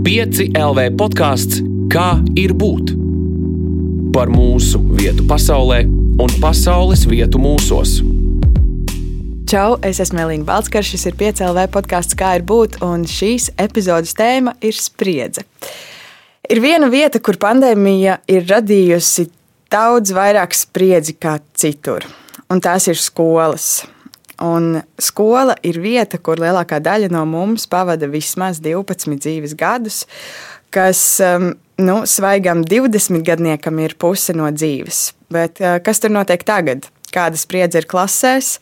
5 LV podkāsts Kā ir būt? Par mūsu vietu pasaulē un pasaules vietu mūsos. Čau, es esmu Elīna Balskara, šis ir 5 LV podkāsts Kā ir būt, un šīs epizodes tēma ir spriedze. Ir viena vieta, kur pandēmija ir radījusi daudz vairāk spriedzi kā citur, un tās ir skolas. Un skola ir vieta, kur lielākā daļa no mums pavada vismaz 12 dzīves gadus, kas um, nu, svaigam 20 gadniekam ir puse no dzīves. Bet uh, kas tur notiek tagad? Kāda spriedze ir klasēs?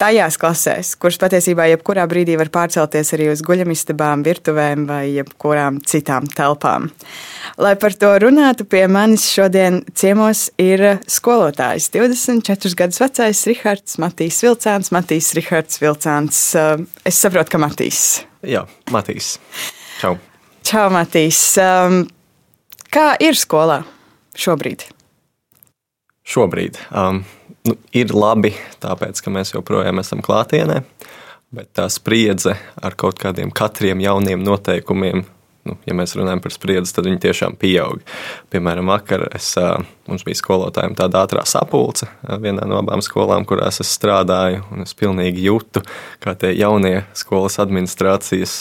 Tajās klasēs, kuras patiesībā jebkurā brīdī var pārcelties arī uz guļamistabām, virtuvēm vai jebkurām citām telpām. Lai par to runātu, pie manis šodien ciemos ir skolotājs, 24 gadus vecais Rihards Matīs Vilcāns. Matīs Rihards Vilcāns. Eh, es saprotu, ka Matīs. Jā, Matīs. Čau. Čau, Matīs. Ehm, kā ir skolā šobrīd? Šobrīd. Um, nu, ir labi, tāpēc, ka mēs joprojām esam klātienē, bet tā spriedze ar kaut kādiem katriem jauniem noteikumiem. Nu, ja mēs runājam par spriedzi, tad viņi tiešām pieaug. Piemēram, vakar es, mums bija skolotājiem tāda ātrā sapulce vienā no abām skolām, kurās es strādāju. Es pilnīgi jūtu, kā tie jaunie skolas administrācijas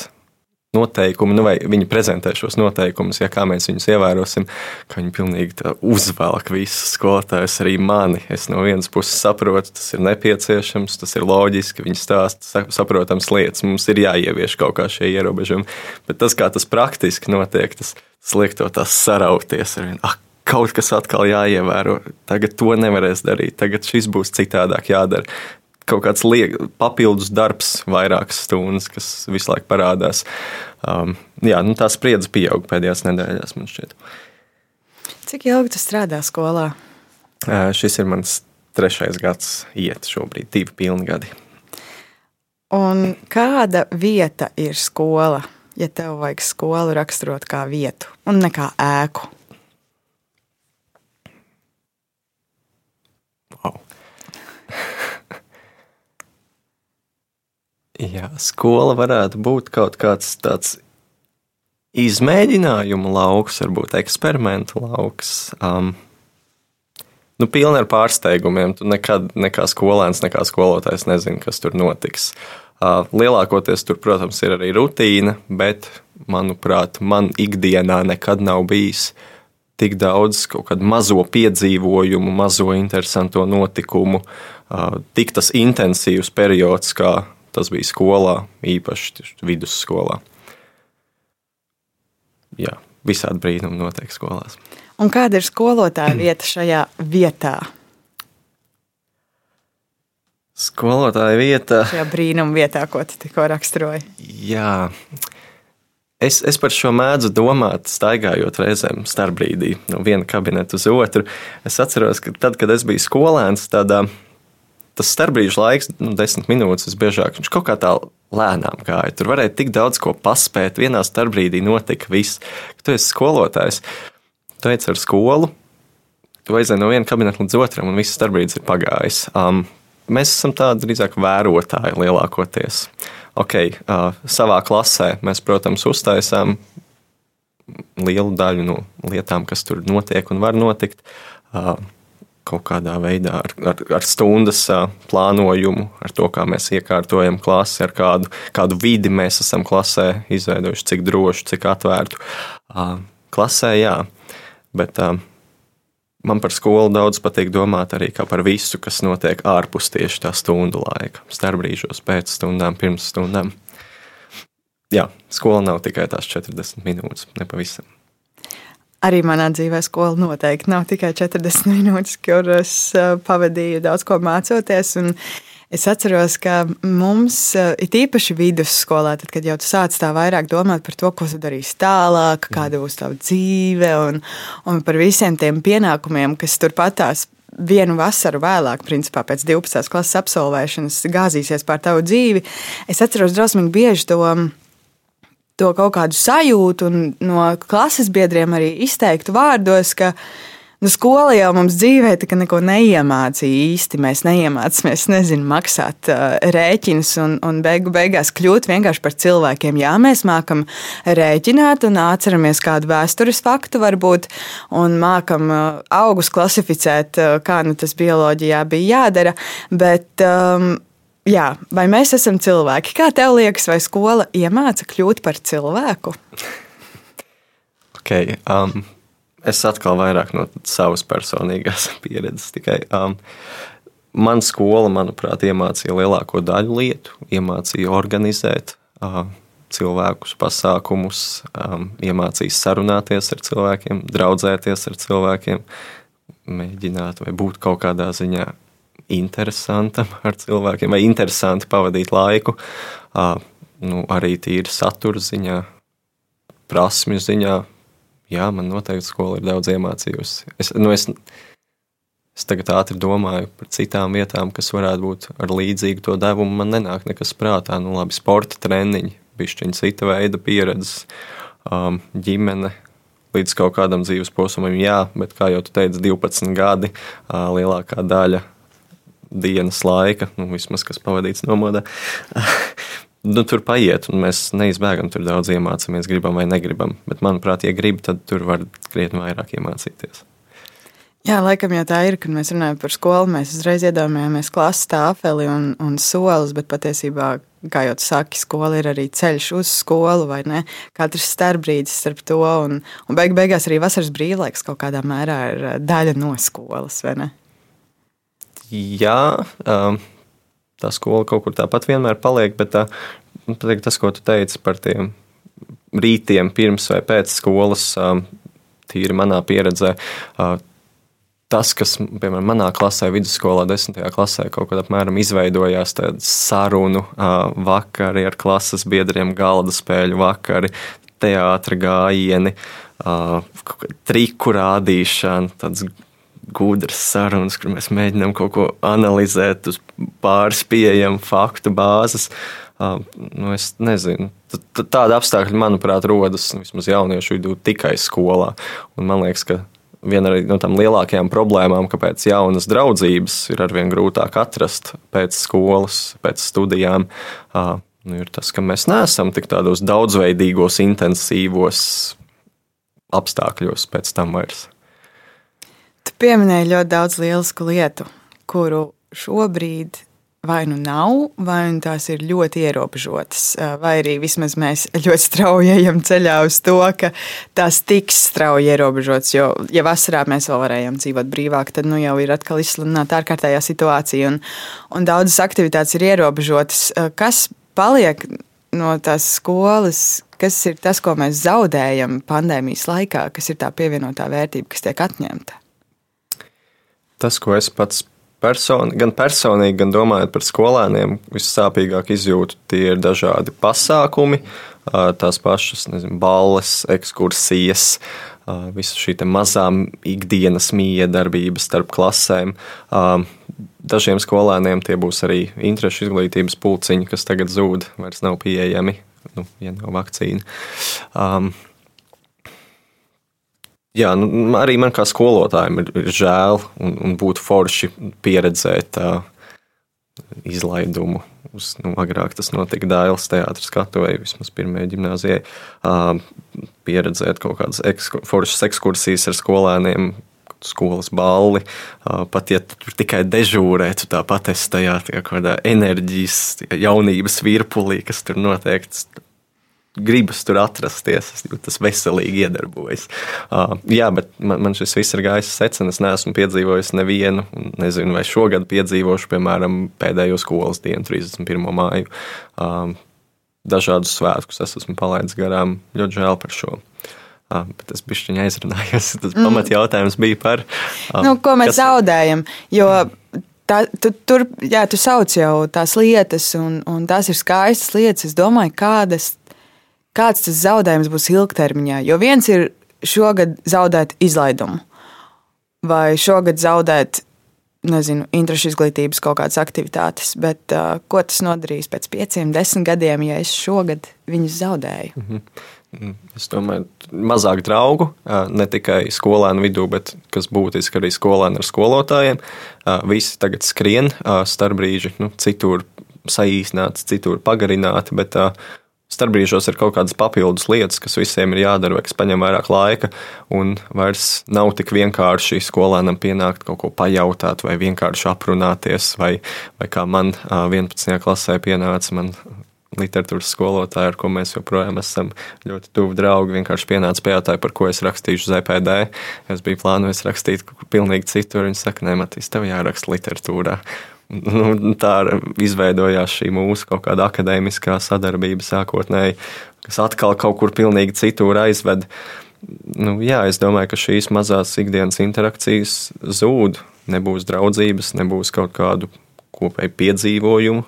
noteikumi, nu vai viņi prezentē šos noteikumus, ja kā mēs viņus ievērosim, ka viņi pilnīgi uzvelk visus skolotājus, arī mani. Es no vienas puses saprotu, tas ir nepieciešams, tas ir loģiski, viņi stāsta saprotams lietas, mums ir jāievieš kaut kā šie ierobežojumi, bet tas, kā tas praktiski notiek, tas, liek to tās sarauties ar vienu. Ah, kaut kas atkal jāievēro. Tagad to nevarēs darīt, tagad šis būs citādāk jādara kaut kāds liek, papildus darbs, vairākas stundas, kas visu laiku parādās. Um, jā, nu, tā spriedze pieaug pēdējās nedēļās, man šķiet. Cik ilgi tu strādā skolā? Uh, šis ir mans trešais gads, iet šobrīd, divi pilni gadi. Un kāda vieta ir skola, ja tev vajag skolu raksturot kā vietu un ne kā ēku? Jā, skola varētu būt kaut kāds tāds izmēģinājumu lauks, varbūt eksperimentu lauks. Um, nu, pilni ar pārsteigumiem. Tu nekad, nekā skolēns, nekā skolotājs nezini, kas tur notiks. Uh, lielākoties tur, protams, ir arī rutīna, bet, manuprāt, man ikdienā nekad nav bijis tik daudz kaut kādu mazo piedzīvojumu, mazo interesantu notikumu, uh, tik tas intensīvs periods, kā Tas bija skolā, īpaši vidusskolā. Jā, visādi brīnumi notiek skolās. Un kāda ir skolotāja vieta šajā vietā? Skolotāja vieta. Šajā brīnuma vietā, ko tu tikko raksturoji. Jā, es, es par šo mēdzu domāt, staigājot reizēm starpbrīdī no viena kabineta uz otru. Es atceros, ka tad, kad es biju skolēns, tādā tas starpbrīža laiks, nu, desmit minūtes visbiežāk, viņš kaut kā tā lēnām gāja. Tur varēja tik daudz ko paspēt. Vienā starpbrīdī notika viss. Kad tu esi skolotājs, tu ej ar skolu, tu aizej no viena kabineta līdz otram, un viss starpbrīdis ir pagājis. Um, mēs esam tādi drīzāk vērotāji lielākoties. Okay, uh, savā klasē mēs, protams, uztaisām lielu daļu no lietām, kas tur notiek un var notikt. Uh, kaut kādā veidā ar, ar, ar stundas plānojumu, ar to, kā mēs iekārtojam klasi, ar kādu, kādu vidi mēs esam klasē izveidojuši, cik drošu, cik atvērtu. Klasē, jā, bet man par skolu daudz patīk domāt arī par visu, kas notiek ārpus tieši tā stundu laika, starpbrīžos, pēc stundām, pirms stundām. Jā, skola nav tikai tās 40 minūtes, nepavisam arī manā dzīvē skola noteikti nav tikai 40 minūtes, kuras uh, pavadīju daudz ko mācoties. Es atceros, ka mums uh, ir īpaši vidusskolā, tad, kad jau tu sāc tā vairāk domāt par to, ko tu darīsi tālāk, kāda būs tava dzīve un, un par visiem tiem pienākumiem, kas turpatās vienu vasaru vēlāk, principā pēc 12. klases absolvēšanas, gāzīsies pār tavu dzīvi. Es atceros drausmīgi bieži to to kaut kādu sajūtu un no klases biedriem arī izteiktu vārdos, ka Nu, skola jau mums dzīvē neko neiemācīja īsti. Mēs neiemācījāmies, nezinu, maksāt uh, rēķinus un, un beigu beigās kļūt vienkārši par cilvēkiem. Jā, mēs mākam rēķināt un atceramies kādu vēstures faktu, varbūt, un mākam uh, augus klasificēt, uh, kā nu, tas bioloģijā bija jādara. Bet, um, Jā, vai mēs esam cilvēki? Kā tev liekas, vai skola iemāca kļūt par cilvēku? Okay, um, es atkal vairāk no savas personīgās pieredzes tikai. Um, man skola, manuprāt, iemācīja lielāko daļu lietu, iemācīja organizēt uh, cilvēkus, pasākumus, um, iemācīja sarunāties ar cilvēkiem, draudzēties ar cilvēkiem, mēģināt vai būt kaut kādā ziņā interesantam ar cilvēkiem, vai interesanti pavadīt laiku. Nu, arī tīri satura ziņā, prasmju ziņā. Jā, man noteikti skola ir daudz iemācījusi. Es, nu, es, es tagad ātri domāju par citām vietām, kas varētu būt ar līdzīgu to devumu. Man nenāk nekas prātā. Nu, labi, sporta treniņi, bišķiņa cita veida pieredzes, um, ģimene, līdz kaut kādam dzīves posmam, jā, bet, kā jau teicu, 12 gadi, lielākā daļa dienas laika, nu, vismaz kas pavadīts nomodā. nu, tur paiet, un mēs neizbēgam tur daudz iemācāmies, gribam vai negribam. Bet, manuprāt, ja grib, tad tur var krietni vairāk iemācīties. Jā, laikam jau tā ir, kad mēs runājam par skolu. Mēs uzreiz iedomājamies klases tāfeli un, un solis, bet patiesībā, kā jau tu saki, skola ir arī ceļš uz skolu, vai ne? Katrs starpbrīdis starp to, un, un beig beigās arī vasaras brīvlaiks kaut kādā mērā ir daļa no skolas, vai ne? Jā, um, tā skola kaut kur tāpat vienmēr paliek, bet tā, nu, tas, ko tu teici par tiem rītiem pirms vai pēc skolas, um, tīri manā pieredzē, uh, tas, kas, piemēram, manā klasē, vidusskolā, desmitajā klasē, kaut kādā apmēram izveidojās tāda sarunu uh, vakari ar klases biedriem, galda spēļu vakari, teātra gājieni, uh, triku rādīšana, tāds gudras sarunas, kur mēs mēģinām kaut ko analizēt uz pāris pieejamu faktu bāzes. Nu, es nezinu, tāda apstākļa, manuprāt, rodas vismaz jauniešu vidū tikai skolā. Un man liekas, ka viena no tām lielākajām problēmām, kāpēc jaunas draudzības ir arvien grūtāk atrast pēc skolas, pēc studijām, nu, ir tas, ka mēs neesam tik tādos daudzveidīgos, intensīvos apstākļos pēc tam vairs. Tu pieminēji ļoti daudz lielisku lietu, kuru šobrīd vai nu nav, vai nu tās ir ļoti ierobežotas, vai arī vismaz mēs ļoti strauji ejam ceļā uz to, ka tās tiks strauji ierobežotas. Jo, ja vasarā mēs vēl varējām dzīvot brīvāk, tad nu jau ir atkal izsludināta ārkārtējā situācija, un, un daudzas aktivitātes ir ierobežotas. Kas paliek no tās skolas? Kas ir tas, ko mēs zaudējam pandēmijas laikā, kas ir tā pievienotā vērtība, kas tiek atņemta? Tas, ko es pats personi, gan personīgi, gan domājot par skolēniem, vissāpīgāk izjūtu, tie ir dažādi pasākumi, tās pašas nezinu, balles, ekskursijas, visa šī mazā ikdienas miedarbība starp klasēm. Dažiem skolēniem tie būs arī interešu izglītības pulciņi, kas tagad zūd, vairs nav pieejami, nu, ja nav vakcīna. Jā, nu, arī man kā skolotājiem ir, ir žēl un, un būtu forši pieredzēt uh, izlaidumu. Uz, nu, agrāk tas notika Dāvidas teātris skatuvē, vismaz pirmajai gimnājai. Uh, pieredzēt kaut kādas ekskur, foršas ekskursijas ar skolēniem, skolas balli. Uh, pat ja tur tikai dežūrē, tu tāpat esi tajā tā kādā enerģijas, jaunības virpulī, kas tur notiek gribas tur atrasties, es jūtu, tas veselīgi iedarbojas. Uh, jā, bet man, man šis viss ir gājis secen. Es neesmu piedzīvojis nevienu, nezinu, vai šogad piedzīvošu, piemēram, pēdējo skolas dienu, 31. māju. Uh, dažādus svētkus es esmu palaidis garām. Ļoti žēl par šo. Uh, bet es biju aizrunājis. Tas mm. pamatjautājums bija par uh, nu, ko mēs kas... zaudējam. Jo tā, tu, tur jā, tu sauc jau tās lietas, un, un tās ir skaistas lietas. Es domāju, kādas kāds tas zaudējums būs ilgtermiņā. Jo viens ir šogad zaudēt izlaidumu, vai šogad zaudēt nezinu, interešu izglītības kaut kādas aktivitātes, bet uh, ko tas nodarīs pēc pieciem, desmit gadiem, ja es šogad viņus zaudēju? Mm -hmm. Mm, es domāju, mazāk draugu, ne tikai skolēnu vidū, bet kas būtiski arī skolēni ar skolotājiem. Visi tagad skrien starpbrīži, nu, citur saīsināts, citur pagarināti, bet starpbrīžos ir kaut kādas papildus lietas, kas visiem ir jādara, vai kas prasa vairāk laika. Un vairs nav tik vienkārši skolēnam pienākt kaut ko pajautāt, vai vienkārši aprunāties, vai, vai kā man 11. klasē pienāca. Man literatūras skolotāja, ar ko mēs joprojām esam ļoti tuvi draugi, vienkārši pienāca pajautāja, par ko es rakstīšu ZPD. Es biju plānojis rakstīt kaut ko pilnīgi citu, un viņi saka, nē, Matīs, tev jāraksta literatūrā. Nu, tā izveidojās šī mūsu kaut kāda akadēmiskā sadarbība sākotnēji, kas atkal kaut kur pilnīgi citur aizved. Nu, jā, es domāju, ka šīs mazās ikdienas interakcijas zūd. Nebūs draudzības, nebūs kaut kādu kopēju piedzīvojumu.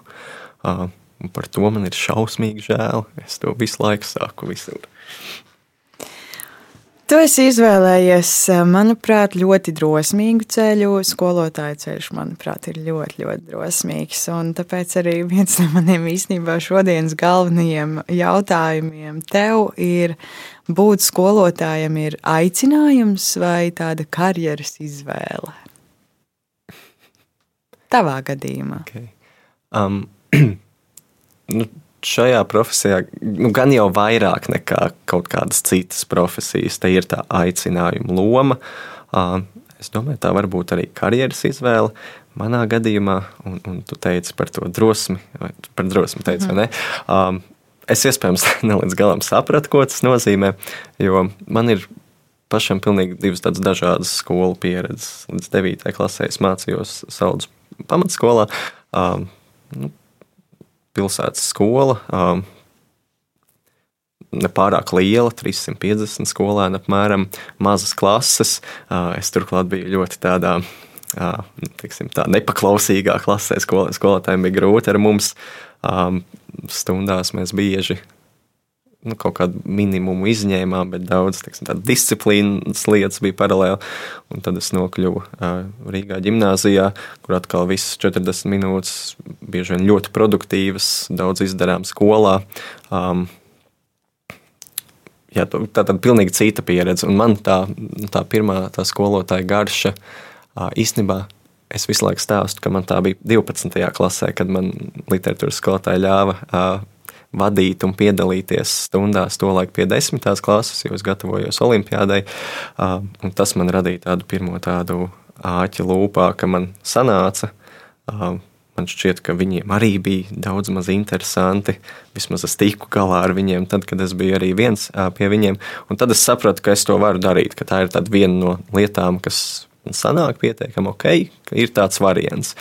Par to man ir šausmīgi žēl. Es to visu laiku saku visur. Tu esi izvēlējies, manuprāt, ļoti drosmīgu ceļu. Skolotāja ceļš, manuprāt, ir ļoti, ļoti drosmīgs. Un tāpēc arī viens no maniem īstenībā šodienas galvenajiem jautājumiem tev ir, būt skolotājam ir aicinājums vai tāda karjeras izvēle? Tavā gadījumā. Okay. Um, nu, šajā profesijā nu, gan jau vairāk nekā kaut kādas citas profesijas, te ir tā aicinājuma loma. Es domāju, tā var būt arī karjeras izvēle. Manā gadījumā, un, un tu teici par to drosmi, vai par drosmi teici, mhm. vai ne? Es iespējams ne līdz galam sapratu, ko tas nozīmē, jo man ir pašam pilnīgi divas tādas dažādas skolu pieredzes. Līdz 9. klasē es mācījos Saldus pamatskolā. Nu, pilsētas skola. Um, nepārāk liela, 350 skolēni, apmēram mazas klases. Uh, es turklāt biju ļoti tādā. Uh, tiksim, tā nepaklausīgā klasē skol, skolotājiem bija grūti ar mums. Um, stundās mēs bieži nu, kaut kādu minimumu izņēmām, bet daudz tiksim, disciplīnas lietas bija paralēli. Un tad es nokļuvu Rīgā gimnājā, kur atkal visas 40 minūtes bieži vien ļoti produktīvas, daudz izdarām skolā. Um, jā, tā tad pilnīgi cita pieredze. Un man tā, tā pirmā tā skolotāja garša īstenībā. Es visu laiku stāstu, ka man tā bija 12. klasē, kad man literatūras skolotāja ļāva uh, vadīt un piedalīties stundās, tolaik pie desmitās klases, jo es gatavojos olimpiādai. Tas man radīja tādu pirmo tādu āķi lūpā, ka man sanāca. Man šķiet, ka viņiem arī bija daudz maz interesanti. Vismaz es tiku galā ar viņiem, tad, kad es biju arī viens pie viņiem. Un tad es sapratu, ka es to varu darīt, ka tā ir viena no lietām, kas sanāk pietiekami ok, ka ir tāds variants.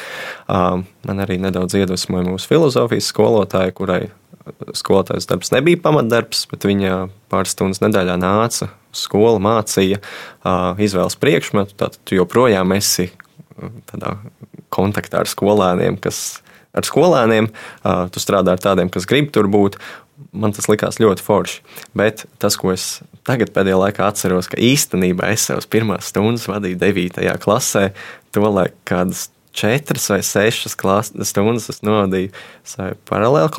Man arī nedaudz iedvesmoja mūsu filozofijas skolotāja, kurai skolotājas darbs nebija pamatdarbs, bet viņa pāris stundas nedēļā nāca uz skolu, mācīja, izvēles priekšmetu. Tad tu joprojām esi tādā kontaktā ar skolēniem, kas ar skolēniem, tu strādā ar tādiem, kas grib tur būt. Man tas likās ļoti forši. Bet tas, ko es tagad pēdējā laikā atceros, ka īstenībā es savas pirmās stundas vadīju 9. klasē, to laiku kādas četras vai sešas stundas es novadīju savai paralēli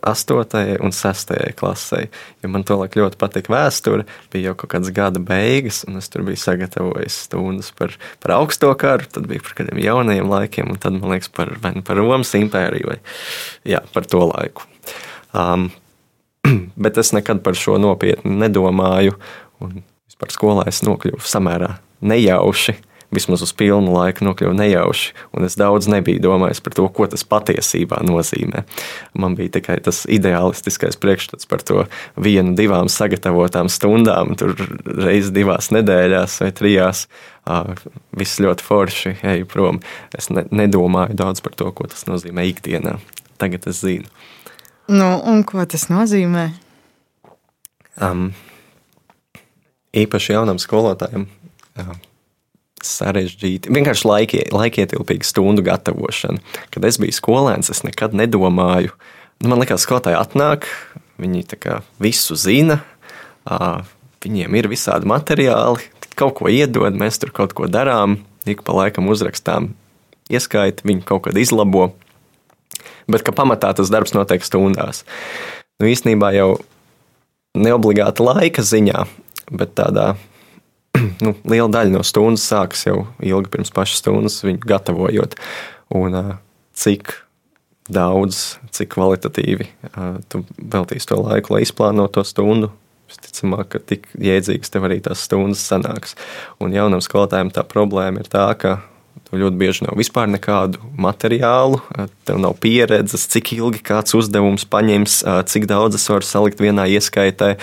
8. un 6. klasē. Jo man tolaik ļoti patika vēsture, bija jau kaut kādas gada beigas, un es tur biju sagatavojis stundas par, par augsto karu, tad bija par kādiem jaunajiem laikiem, un tad man liekas par, nu, par Romas impēriju vai jā, par to laiku. Um, bet es nekad par šo nopietni nedomāju, un vispār skolā es nokļuvu samērā nejauši vismaz uz pilnu laiku nokļuva nejauši, un es daudz nebiju domājis par to, ko tas patiesībā nozīmē. Man bija tikai tas ideālistiskais priekšstats par to vienu, divām sagatavotām stundām, tur reizes divās nedēļās vai trijās. Viss ļoti forši, eju prom. Es ne, nedomāju daudz par to, ko tas nozīmē ikdienā. Tagad es zinu. Nu, un ko tas nozīmē? Um, īpaši jaunam skolotājam sarežģīti. Vienkārši laiki, laikietilpīga stundu gatavošana. Kad es biju skolēns, es nekad nedomāju, nu, man liekas, skolotāji atnāk, viņi visu zina, viņiem ir visādi materiāli, kaut ko iedod, mēs tur kaut ko darām, ik pa laikam uzrakstām, ieskaiti, viņi kaut kad izlabo. Bet ka pamatā tas darbs notiek stundās. Nu, īsnībā jau neobligāti laika ziņā, bet tādā nu, liela daļa no stundas sākas jau ilgi pirms pašas stundas, viņu gatavojot. Un cik daudz, cik kvalitatīvi tu veltīsi to laiku, lai izplānotu to stundu. Visticamāk, ka tik jēdzīgas tev arī tās stundas sanāks. Un jaunam skolotājam tā problēma ir tā, ka Tev ļoti bieži nav vispār nekādu materiālu, tev nav pieredzes, cik ilgi kāds uzdevums paņems, cik daudz es varu salikt vienā ieskaitē.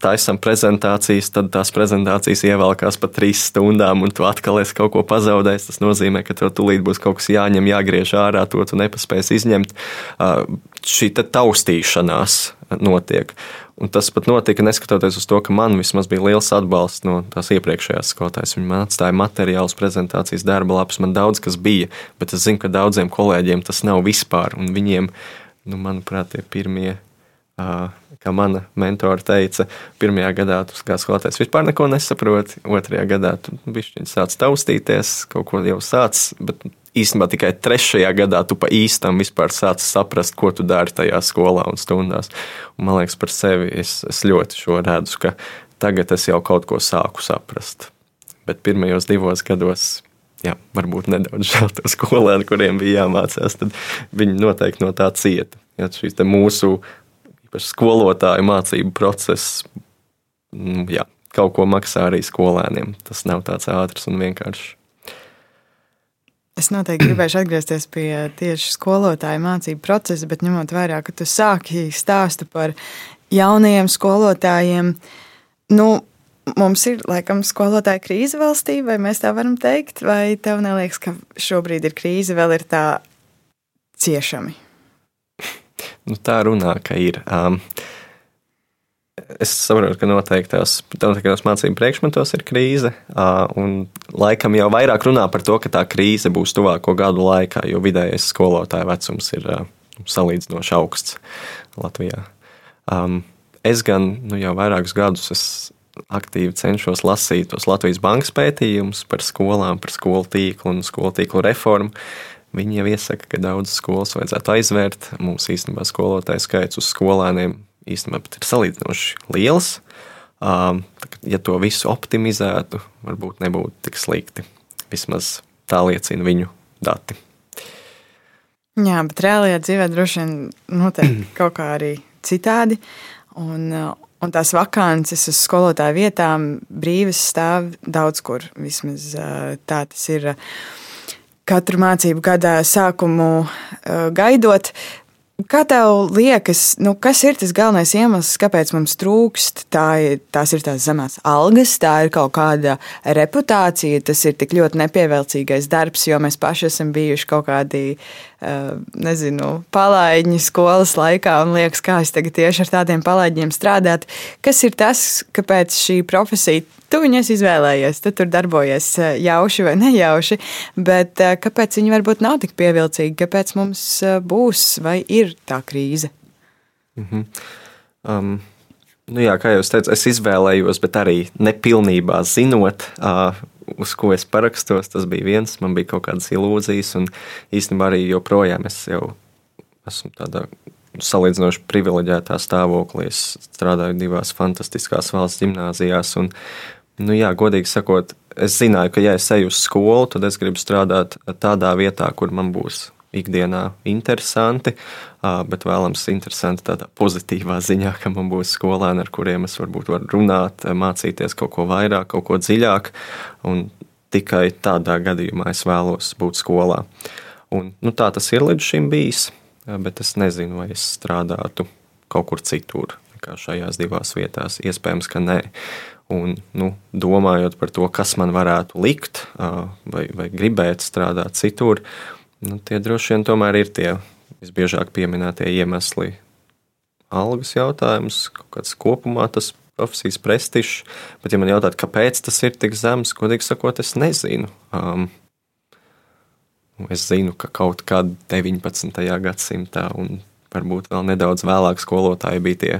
Taisam prezentācijas, tad tās prezentācijas ievelkās pa trīs stundām, un tu atkal esi kaut ko pazaudējis. Tas nozīmē, ka tev tulīt būs kaut kas jāņem, jāgriež ārā, to tu nepaspēsi izņemt. Šī taustīšanās notiek. Un tas pat notika neskatoties uz to, ka man vismaz bija liels atbalsts no tās iepriekšējās skolotājas. Viņa man atstāja materiālus, prezentācijas, darba lapas, man daudz kas bija, bet es zinu, ka daudziem kolēģiem tas nav vispār. Viņiem, nu, manuprāt, tie pirmie, kā mana mentore teica, pirmajā gadā tu kā skolotājs vispār neko nesaproti, otrajā gadā tu sāc taustīties, kaut ko jau sāc, bet īstenībā tikai trešajā gadā tu pa īstam vispār sāc saprast, ko tu dari tajā skolā un stundās. Un, man liekas, par sevi es, es ļoti šo redzu, ka tagad es jau kaut ko sāku saprast. Bet pirmajos divos gados, jā, varbūt nedaudz žēl to skolēnu, kuriem bija jāmācās, tad viņi noteikti no tā cieta. Ja šīs mūsu skolotāju mācību process, nu, jā, kaut ko maksā arī skolēniem. Tas nav tāds ātrs un vienkāršs. Es noteikti gribēšu atgriezties pie tieši skolotāja mācību procesa, bet ņemot vērā, ka tu sāki stāstu par jaunajiem skolotājiem, nu, mums ir laikam skolotāja krīze valstī, vai mēs tā varam teikt, vai tev neliekas, ka šobrīd ir krīze vēl ir tā ciešami? Nu, tā runā, ka ir. Um, Es saprotu, ka noteiktās, noteiktos mācību priekšmetos ir krīze, un laikam jau vairāk runā par to, ka tā krīze būs tuvāko gadu laikā, jo vidējais skolotāja vecums ir salīdzinoši augsts Latvijā. Es gan nu, jau vairākus gadus aktīvi cenšos lasīt tos Latvijas bankas pētījumus par skolām, par skolu tīklu un skolu tīklu reformu. Viņi jau iesaka, ka daudzas skolas vajadzētu aizvērt. Mums īstenībā skolotāju skaits uz skolēniem īstenībā ir salīdzinoši liels. Ja to visu optimizētu, varbūt nebūtu tik slikti. Vismaz tā liecina viņu dati. Jā, bet reālajā dzīvē droši vien notiek kaut kā arī citādi. Un, un tās vakances uz skolotāju vietām brīvas stāv daudz kur. Vismaz tā tas ir katru mācību gada sākumu gaidot. Kā tev liekas, nu, kas ir tas galvenais iemesls, kāpēc mums trūkst? Tā ir, tās ir tās zemās algas, tā ir kaut kāda reputācija, tas ir tik ļoti nepievilcīgais darbs, jo mēs paši esam bijuši kaut kādi, nezinu, palaiņi skolas laikā un liekas, kā es tagad tieši ar tādiem palaiņiem strādāt. Kas ir tas, kāpēc šī profesija Tu viņus izvēlējies, tu tur darbojies jauši vai nejauši, bet kāpēc viņi varbūt nav tik pievilcīgi? Kāpēc mums būs vai ir tā krīze? -hmm. um, nu jā, kā jau es teicu, es izvēlējos, bet arī nepilnībā zinot, uh, uz ko es parakstos. Tas bija viens, man bija kaut kādas ilūzijas, un īstenībā arī joprojām es jau esmu tādā salīdzinoši privileģētā stāvoklī. Es strādāju divās fantastiskās valsts gimnājās, un Nu, jā, godīgi sakot, es zināju, ka, ja es eju uz skolu, tad es gribu strādāt tādā vietā, kur man būs ikdienā interesanti, bet vēlams interesanti tādā pozitīvā ziņā, ka man būs skolēni, ar kuriem es varbūt varu runāt, mācīties kaut ko vairāk, kaut ko dziļāk, un tikai tādā gadījumā es vēlos būt skolā. Un, nu, tā tas ir līdz šim bijis, bet es nezinu, vai es strādātu kaut kur citur, šajās divās vietās. Iespējams, ka nē. Un, nu, domājot par to, kas man varētu likt, vai, vai gribēt strādāt citur, nu, tie droši vien tomēr ir tie visbiežāk pieminētie iemesli. Algas jautājums, kāds kopumā tas profesijas prestižs, bet, ja man jautāt, kāpēc tas ir tik zems, godīgi sakot, es nezinu. Um, es zinu, ka kaut kad 19. gadsimtā un varbūt vēl nedaudz vēlāk skolotāji bija tie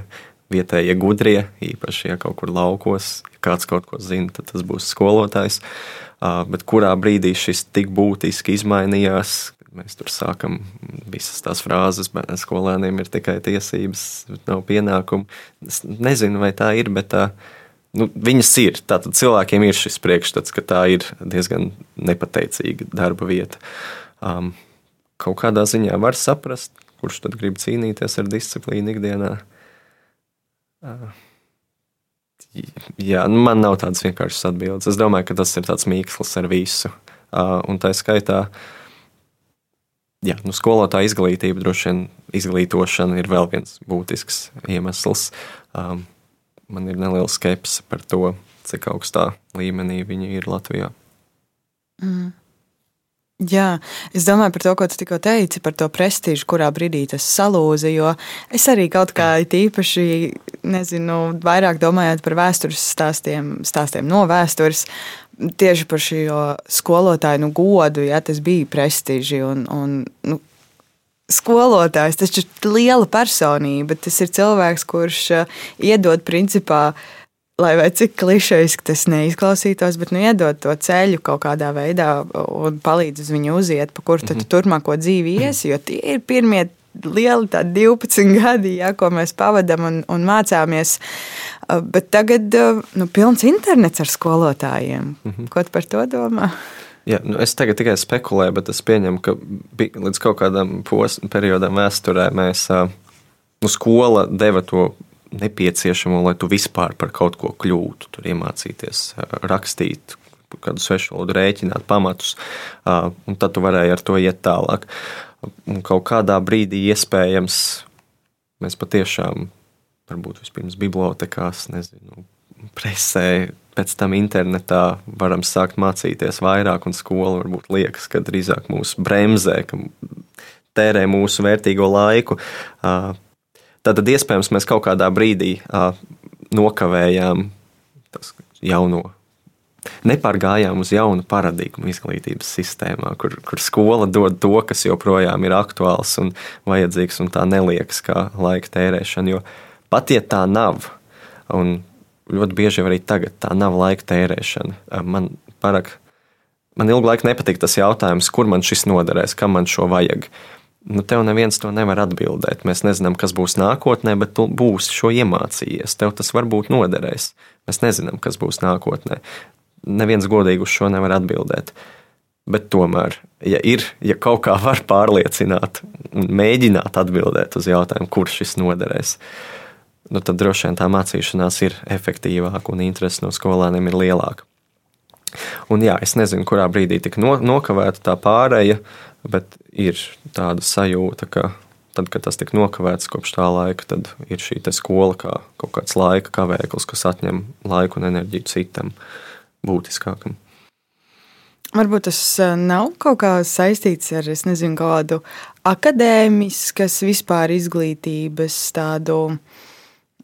vietējie gudrie, īpaši, ja kaut kur laukos, ja kāds kaut ko zina, tad tas būs skolotājs. Bet kurā brīdī šis tik būtiski izmainījās, mēs tur sākam visas tās frāzes, bet skolēniem ir tikai tiesības, nav pienākumu. Es nezinu, vai tā ir, bet tā, nu, viņas ir. Tātad cilvēkiem ir šis priekšstats, ka tā ir diezgan nepateicīga darba vieta. Um, kaut kādā ziņā var saprast, kurš tad grib cīnīties ar disciplīnu ikdienā. Jā, nu man nav tādas vienkāršas atbildes. Es domāju, ka tas ir tāds mīkslis ar visu. Uh, un tā skaitā, jā, nu, skolotāja izglītība, droši vien izglītošana ir vēl viens būtisks iemesls. Um, man ir neliela skepse par to, cik augstā līmenī viņi ir Latvijā. Mm. Jā, es domāju par to, ko tu tikko teici, par to prestižu, kurā brīdī tas salūza. Jo es arī kaut kā īpaši, nezinu, vairāk domājot par vēstures stāstiem, stāstiem no vēstures, tieši par šo skolotāju nu, godu, ja tas bija prestiži. Un, un, nu, skolotājs tas ir liela personība. Tas ir cilvēks, kurš uh, iedod principā lai vai cik klišejiski tas neizklausītos, bet nu, iedod to ceļu kaut kādā veidā un palīdz uz viņu uziet, pa kuru mm -hmm. turpmāko dzīvi iesi, jo tie ir pirmie lieli 12 gadi, ja, ko mēs pavadām un, un mācāmies. Bet tagad nu, pilns internets ar skolotājiem. Mm -hmm. Ko par to domā? Jā, nu es tagad tikai spekulēju, bet es pieņemu, ka līdz kaut kādam posmam, periodam vēsturē mēs, nu, skola deva to nepieciešamo, lai tu vispār par kaut ko kļūtu. Tur iemācīties rakstīt, kādu svešu valodu rēķināt, pamatus, un tad tu varēji ar to iet tālāk. Un kaut kādā brīdī iespējams mēs patiešām, varbūt vispirms bibliotekās, nezinu, presē, pēc tam internetā varam sākt mācīties vairāk, un skola varbūt liekas, ka drīzāk mūs bremzē, ka tērē mūsu vērtīgo laiku. Tad iespējams mēs kaut kādā brīdī uh, nokavējām jauno. Nepārgājām uz jaunu paradigmu izglītības sistēmā, kur, kur skola dod to, kas joprojām ir aktuāls un vajadzīgs, un tā neliekas kā laika tērēšana. Jo pat ja tā nav, un ļoti bieži arī tagad tā nav laika tērēšana, man parāk, man ilgu laiku nepatika tas jautājums, kur man šis noderēs, kam man šo vajag. Uh, nu, tev neviens to nevar atbildēt. Mēs nezinām, kas būs nākotnē, bet tu būsi šo iemācījies. Tev tas varbūt noderēs. Mēs nezinām, kas būs nākotnē. Neviens godīgi uz šo nevar atbildēt. Bet tomēr, ja ir, ja kaut kā var pārliecināt un mēģināt atbildēt uz jautājumu, kurš šis noderēs, nu tad droši vien tā mācīšanās ir efektīvāka un interese no skolēniem ir lielāka. Un jā, es nezinu, kurā brīdī tika nokavēta tā pāreja, bet ir tāda sajūta, ka tad, kad tas tika nokavēts kopš tā laika, tad ir šī skola kā kaut kāds laika kavēklis, kas atņem laiku un enerģiju citam būtiskākam. Varbūt tas eh, nav kaut kā saistīts ar, nezinu, kādu akadēmiskas vispār izglītības tādu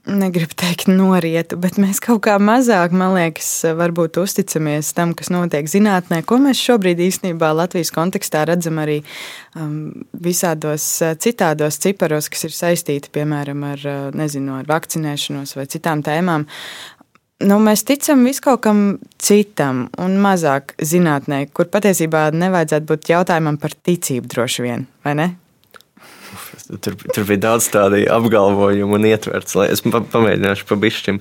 negribu teikt, norietu, bet mēs kaut kā mazāk, man liekas, varbūt uzticamies tam, kas notiek zinātnē, ko mēs šobrīd īstenībā Latvijas kontekstā redzam arī um, visādos uh, citādos ciparos, kas ir saistīti, piemēram, ar, uh, nezinu, ar vakcinēšanos vai citām tēmām. Nu, mēs ticam viskaut kam citam un mazāk zinātnē, kur patiesībā nevajadzētu būt jautājumam par ticību droši vien, vai ne? Tur, tur bija daudz tādu apgalvojumu un ietverts, es pamēģināšu pa bišķim.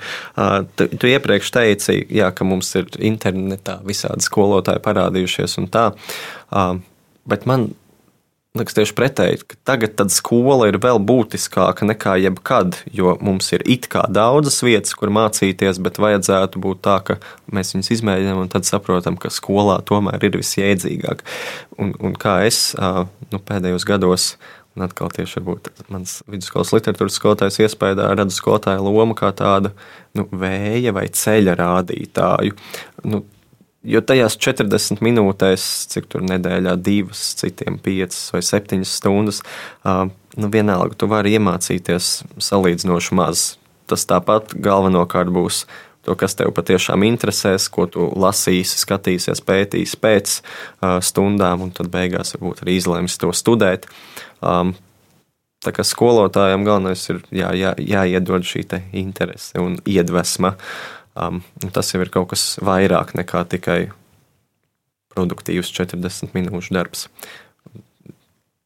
Tu, tu iepriekš teici, jā, ka mums ir internetā visādi skolotāji parādījušies un tā, bet man liekas tieši pretēji, ka tagad skola ir vēl būtiskāka nekā jebkad, jo mums ir it kā daudzas vietas, kur mācīties, bet vajadzētu būt tā, ka mēs viņus izmēģinām un tad saprotam, ka skolā tomēr ir visjēdzīgāk. Un, un kā es nu, pēdējos gados Un atkal tieši mans vidusskolas literatūras skolotājs iespējā redzu skolotāju lomu kā tādu nu, vēja vai ceļa rādītāju. Nu, jo tajās 40 minūtēs, cik tur nedēļā, divas, citiem 5 vai 7 stundas, nu, vienalga tu vari iemācīties salīdzinoši maz. Tas tāpat galvenokārt būs to, kas tev patiešām interesēs, ko tu lasīsi, skatīsies, pētīsi pēc uh, stundām, un tad beigās varbūt arī izlems to studēt. Um, Tā kā skolotājiem galvenais ir jā, jā, jāiedod šī interese un iedvesma. Um, un tas jau ir kaut kas vairāk nekā tikai produktīvs 40 minūšu darbs.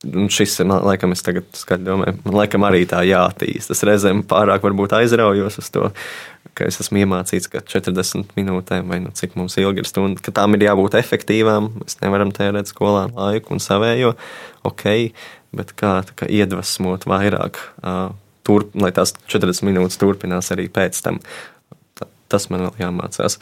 Un šis ir, man liekas, es tagad domāju, man liekas, arī tā jāattīstas. Reizēm pārāk aizraujos uz to, ka es esmu iemācīts, ka 40 minūtēm vai nu cik mums ilgi ir stunda, ka tām ir jābūt efektīvām. Mēs nevaram tērēt skolā laiku un savējo, ok, bet kā, kā iedvesmot vairāk, uh, turp, lai tās 40 minūtes turpinās arī pēc tam. Tas man vēl jāmācās.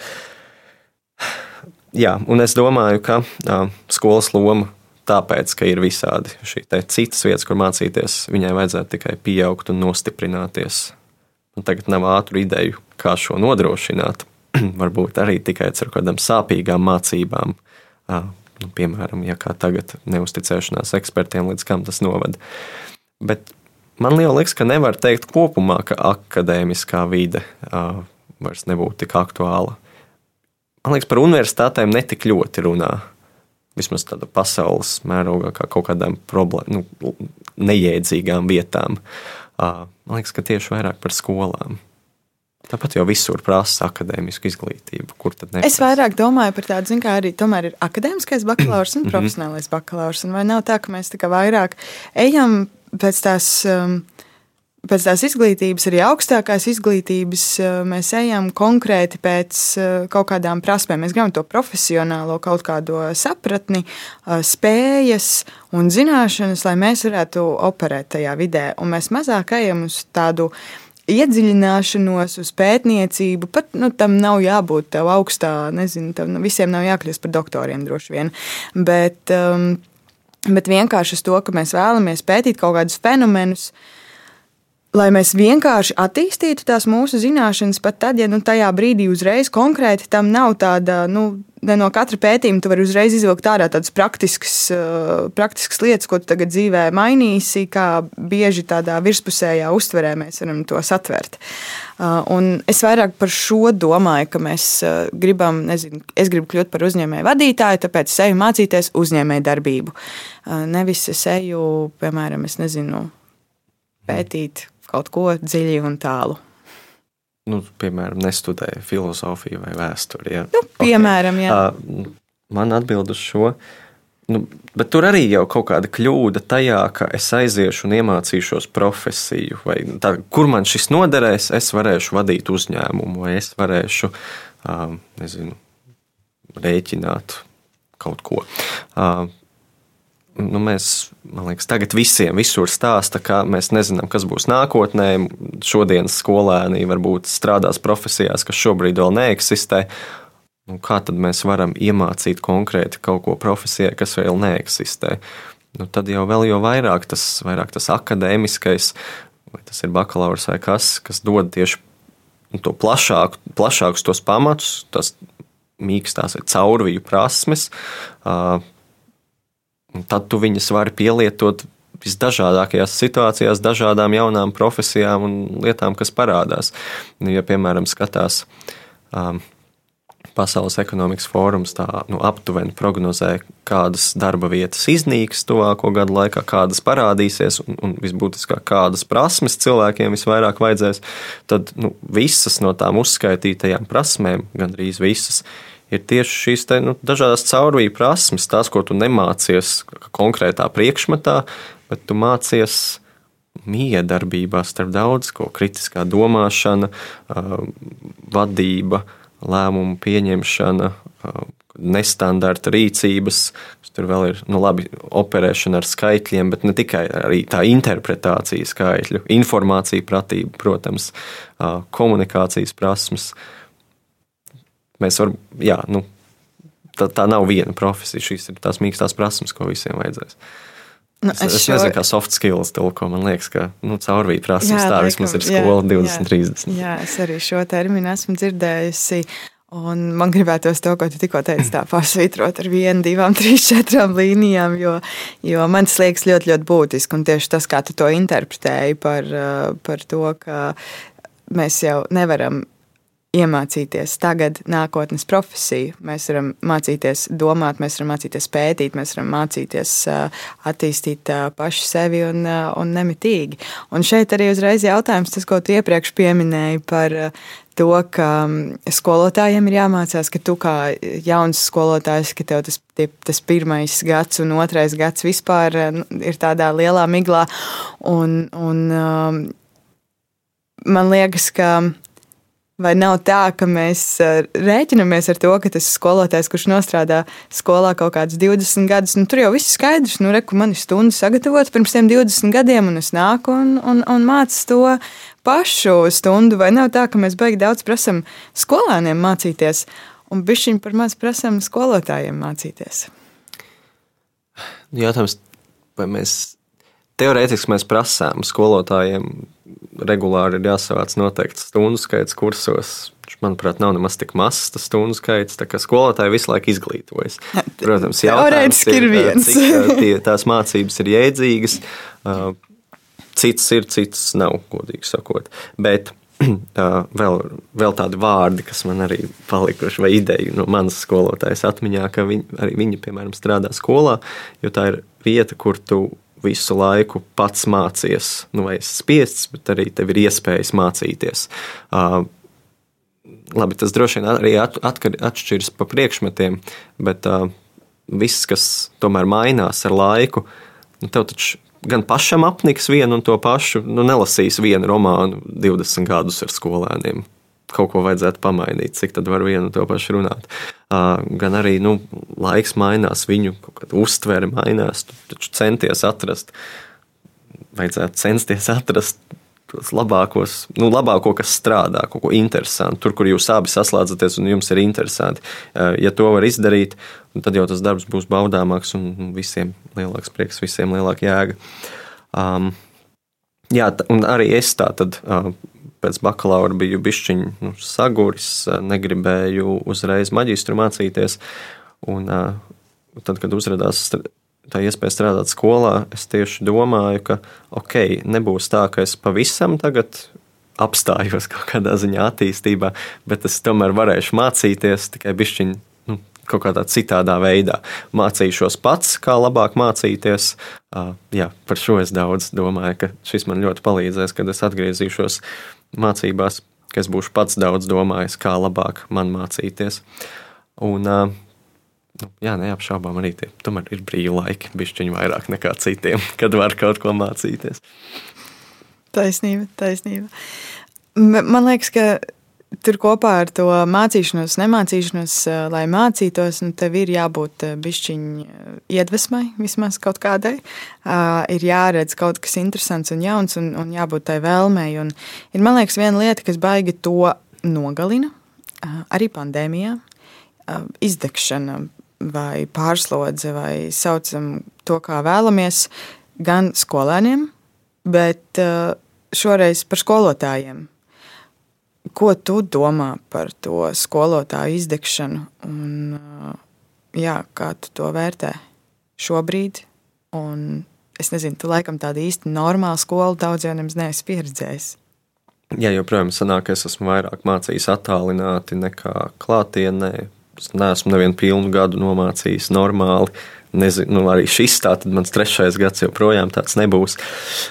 Jā, un es domāju, ka uh, skolas loma tāpēc, ka ir visādi šī citas vietas, kur mācīties, viņai vajadzētu tikai pieaugt un nostiprināties. Tagad nav ātru ideju, kā šo nodrošināt. Varbūt arī tikai ar kādām sāpīgām mācībām. Nu, piemēram, ja kā tagad neusticēšanās ekspertiem, līdz kam tas novada. Bet man liekas, ka nevar teikt kopumā, ka akadēmiskā vide uh, vairs nebūtu tik aktuāla. Man liekas, par universitātēm netik ļoti runā vismaz tāda pasaules mērogā, kā kaut kādām problēmām, nu, neiedzīgām vietām. Man liekas, ka tieši vairāk par skolām. Tāpat jau visur prasa akadēmisku izglītību. Kur tad neprasa? Es vairāk domāju par tādu, kā arī tomēr ir akadēmiskais bakalaurs un mhm. profesionālais bakalaurs. Un vai nav tā, ka mēs tā kā vairāk ejam pēc tās um, pēc tās izglītības, arī augstākās izglītības, eh, mēs ejam konkrēti pēc eh, kaut kādām prasmēm. Mēs gribam to profesionālo kaut kādu sapratni, eh, spējas un zināšanas, lai mēs varētu operēt tajā vidē. Un mēs mazāk ejam uz tādu iedziļināšanos, uz pētniecību. Pat nu, tam nav jābūt tev augstā, nezinu, tam visiem nav jākļūst par doktoriem droši vien. Bet, um, bet vienkārši uz to, ka mēs vēlamies pētīt kaut kādus fenomenus, uh, lai mēs vienkārši attīstītu tās mūsu zināšanas, pat tad, ja nu, tajā brīdī uzreiz konkrēti tam nav tāda, nu, ne no katra pētījuma tu vari uzreiz izvilkt ārā tādas praktiskas, uh, praktiskas lietas, ko tu tagad dzīvē mainīsi, kā bieži tādā virspusējā uztverē mēs varam to satvert. Uh, es vairāk par šo domāju, ka mēs uh, gribam, nezinu, es gribu kļūt par uzņēmēju vadītāju, tāpēc es eju mācīties uzņēmēju darbību. Nevis es eju, piemēram, es nezinu, pētīt kaut ko dziļi un tālu. Nu, piemēram, nestudēju filozofiju vai vēsturi. Ja? Nu, piemēram, okay. jā. Uh, man atbild uz šo. Nu, bet tur arī jau kaut kāda kļūda tajā, ka es aiziešu un iemācīšos profesiju, tā, kur man šis noderēs, es varēšu vadīt uzņēmumu, vai es varēšu, nezinu, rēķināt kaut ko. Nu, mēs, man liekas, tagad visiem visur stāsta, ka mēs nezinām, kas būs nākotnē. Šodienas skolēni varbūt strādās profesijās, kas šobrīd vēl neeksistē. Nu, kā tad mēs varam iemācīt konkrēti kaut ko profesijai, kas vēl neeksistē? Nu, tad jau jau vairāk tas, vairāk tas akadēmiskais, vai tas ir bakalaurs vai kas, kas dod tieši nu, to plašāku, plašākus tos pamatus, tas mīkstās vai caurviju prasmes. Uh, tad tu viņus vari pielietot visdažādākajās situācijās, dažādām jaunām profesijām un lietām, kas parādās. Nu, ja, piemēram, skatās um, Pasaules ekonomikas fórums tā nu, aptuveni prognozē, kādas darba vietas iznīks tuvāko gadu laikā, kādas parādīsies un, un visbūtiskāk, kādas prasmes cilvēkiem visvairāk vajadzēs, tad nu, visas no tām uzskaitītajām prasmēm, gandrīz visas, ir tieši šīs te, nu, dažādas caurvīju prasmes, tās, ko tu nemācies konkrētā priekšmetā, bet tu mācies miedarbībā starp daudz ko - kritiskā domāšana, vadība, lēmumu pieņemšana, nestandarta rīcības. Tur vēl ir nu, labi operēšana ar skaitļiem, bet ne tikai tā interpretācija skaitļu, informācija pratība, protams, komunikācijas prasmes mēs varam, jā, nu, tā, tā nav viena profesija. Šīs ir tās mīkstās prasmes, ko visiem vajadzēs. Nu, es, es, es šo... nezinu, kā soft skills tulko. Man liekas, ka nu, caurvīja prasības jā, tā vismaz ir skola jā, 20, jā, 30. Jā, es arī šo terminu esmu dzirdējusi. Un man gribētos to, ko tu tikko teici, tā pasvītrot ar vienu, divām, trīs, četrām līnijām, jo, jo man tas liekas ļoti, ļoti būtiski. Un tieši tas, kā tu to interpretēji par, par to, ka mēs jau nevaram iemācīties tagad nākotnes profesiju. Mēs varam mācīties domāt, mēs varam mācīties pētīt, mēs varam mācīties attīstīt pašu sevi un, un nemitīgi. Un šeit arī uzreiz jautājums, tas, ko tu iepriekš pieminēji par to, ka skolotājiem ir jāmācās, ka tu kā jauns skolotājs, ka tev tas, tie, tas pirmais gads un otrais gads vispār eh, ir tādā lielā miglā. Un, un, man liekas, ka Vai nav tā, ka mēs rēķinamies ar to, ka tas skolotājs, kurš nostrādā skolā kaut kādus 20 gadus, nu, tur jau viss ir skaidrs, nu, reku, man ir stundas sagatavotas pirms tiem 20 gadiem, un es nāku un, un, un mācu to pašu stundu. Vai nav tā, ka mēs baigi daudz prasam skolēniem mācīties, un bišķiņi par maz prasam skolotājiem mācīties? Jautājums, vai mēs teorētiski mēs prasām skolotājiem regulāri ir jāsavāc noteikts stundu skaits kursos. Manuprāt, nav nemaz tik mazs tas stundu skaits. Tā kā skolotāji visu laiku izglītojas. Protams, jautājums ir, ir viens. cik tie, tās mācības ir jēdzīgas. Cits ir, cits nav, godīgi sakot. Bet vēl, vēl tādi vārdi, kas man arī palikuši, vai ideja no manas skolotājas atmiņā, ka viņi, arī viņi, piemēram, strādā skolā, jo tā ir vieta, kur tu visu laiku pats mācies. Nu, vai spiests, bet arī tev ir iespējas mācīties. Uh, labi, tas droši vien arī atkar, atšķiras pa priekšmetiem, bet uh, viss, kas tomēr mainās ar laiku, nu, tev taču gan pašam apniks vienu un to pašu, nu, nelasīs vienu romānu 20 gadus ar skolēniem kaut ko vajadzētu pamainīt, cik tad var vienu to pašu runāt. Gan arī nu, laiks mainās, viņu uztvere mainās. Taču centies atrast, vajadzētu censties atrast tos labākos, nu, labāko, kas strādā, kaut ko interesantu. Tur, kur jūs abi saslēdzaties un jums ir interesanti. Ja to var izdarīt, tad jau tas darbs būs baudāmāks un visiem lielāks prieks, visiem lielāka jēga. Um, jā, un arī es tā tad. Uh, pēc bakalaura biju bišķiņš nu, saguris, negribēju uzreiz maģistru mācīties. Un, tad, kad uzrādījās tā iespēja strādāt skolā, es tieši domāju, ka ok, nebūs tā, ka es pavisam tagad apstājos kaut kādā ziņā attīstībā, bet es tomēr varēšu mācīties tikai bišķiņu. Nu, kaut kādā citādā veidā. Mācīšos pats, kā labāk mācīties. Uh, jā, par šo es daudz domāju, ka šis man ļoti palīdzēs, kad es atgriezīšos mācībās, ka es būšu pats daudz domājis, kā labāk man mācīties. Un, nu, jā, neapšaubām arī tie tomēr ir brīvi laiki, bišķiņi vairāk nekā citiem, kad var kaut ko mācīties. Taisnība, taisnība. Man liekas, ka tur kopā ar to mācīšanos, nemācīšanos, eh, lai mācītos, nu, tev ir jābūt eh, bišķiņai eh, iedvesmai, vismaz kaut kādai. Uh, ir jāredz kaut kas interesants un jauns, un, un jābūt tai vēlmei. Un ir, man liekas, viena lieta, kas baigi to nogalina, uh, arī pandēmijā, uh, izdegšana vai pārslodze, vai saucam to, kā vēlamies, gan skolēniem, bet uh, šoreiz par skolotājiem Ko tu domā par to skolotāju izdegšanu? Un, jā, kā tu to vērtē šobrīd? Un es nezinu, tu laikam tādu īsti normālu skolu daudziem nemaz neesi pieredzējis. Jā, joprojām sanāk, es esmu vairāk mācījis attālināti nekā klātienē. Es neesmu nevienu pilnu gadu nomācījis normāli. Nezinu, nu, arī šis tāds mans trešais gads joprojām tāds nebūs.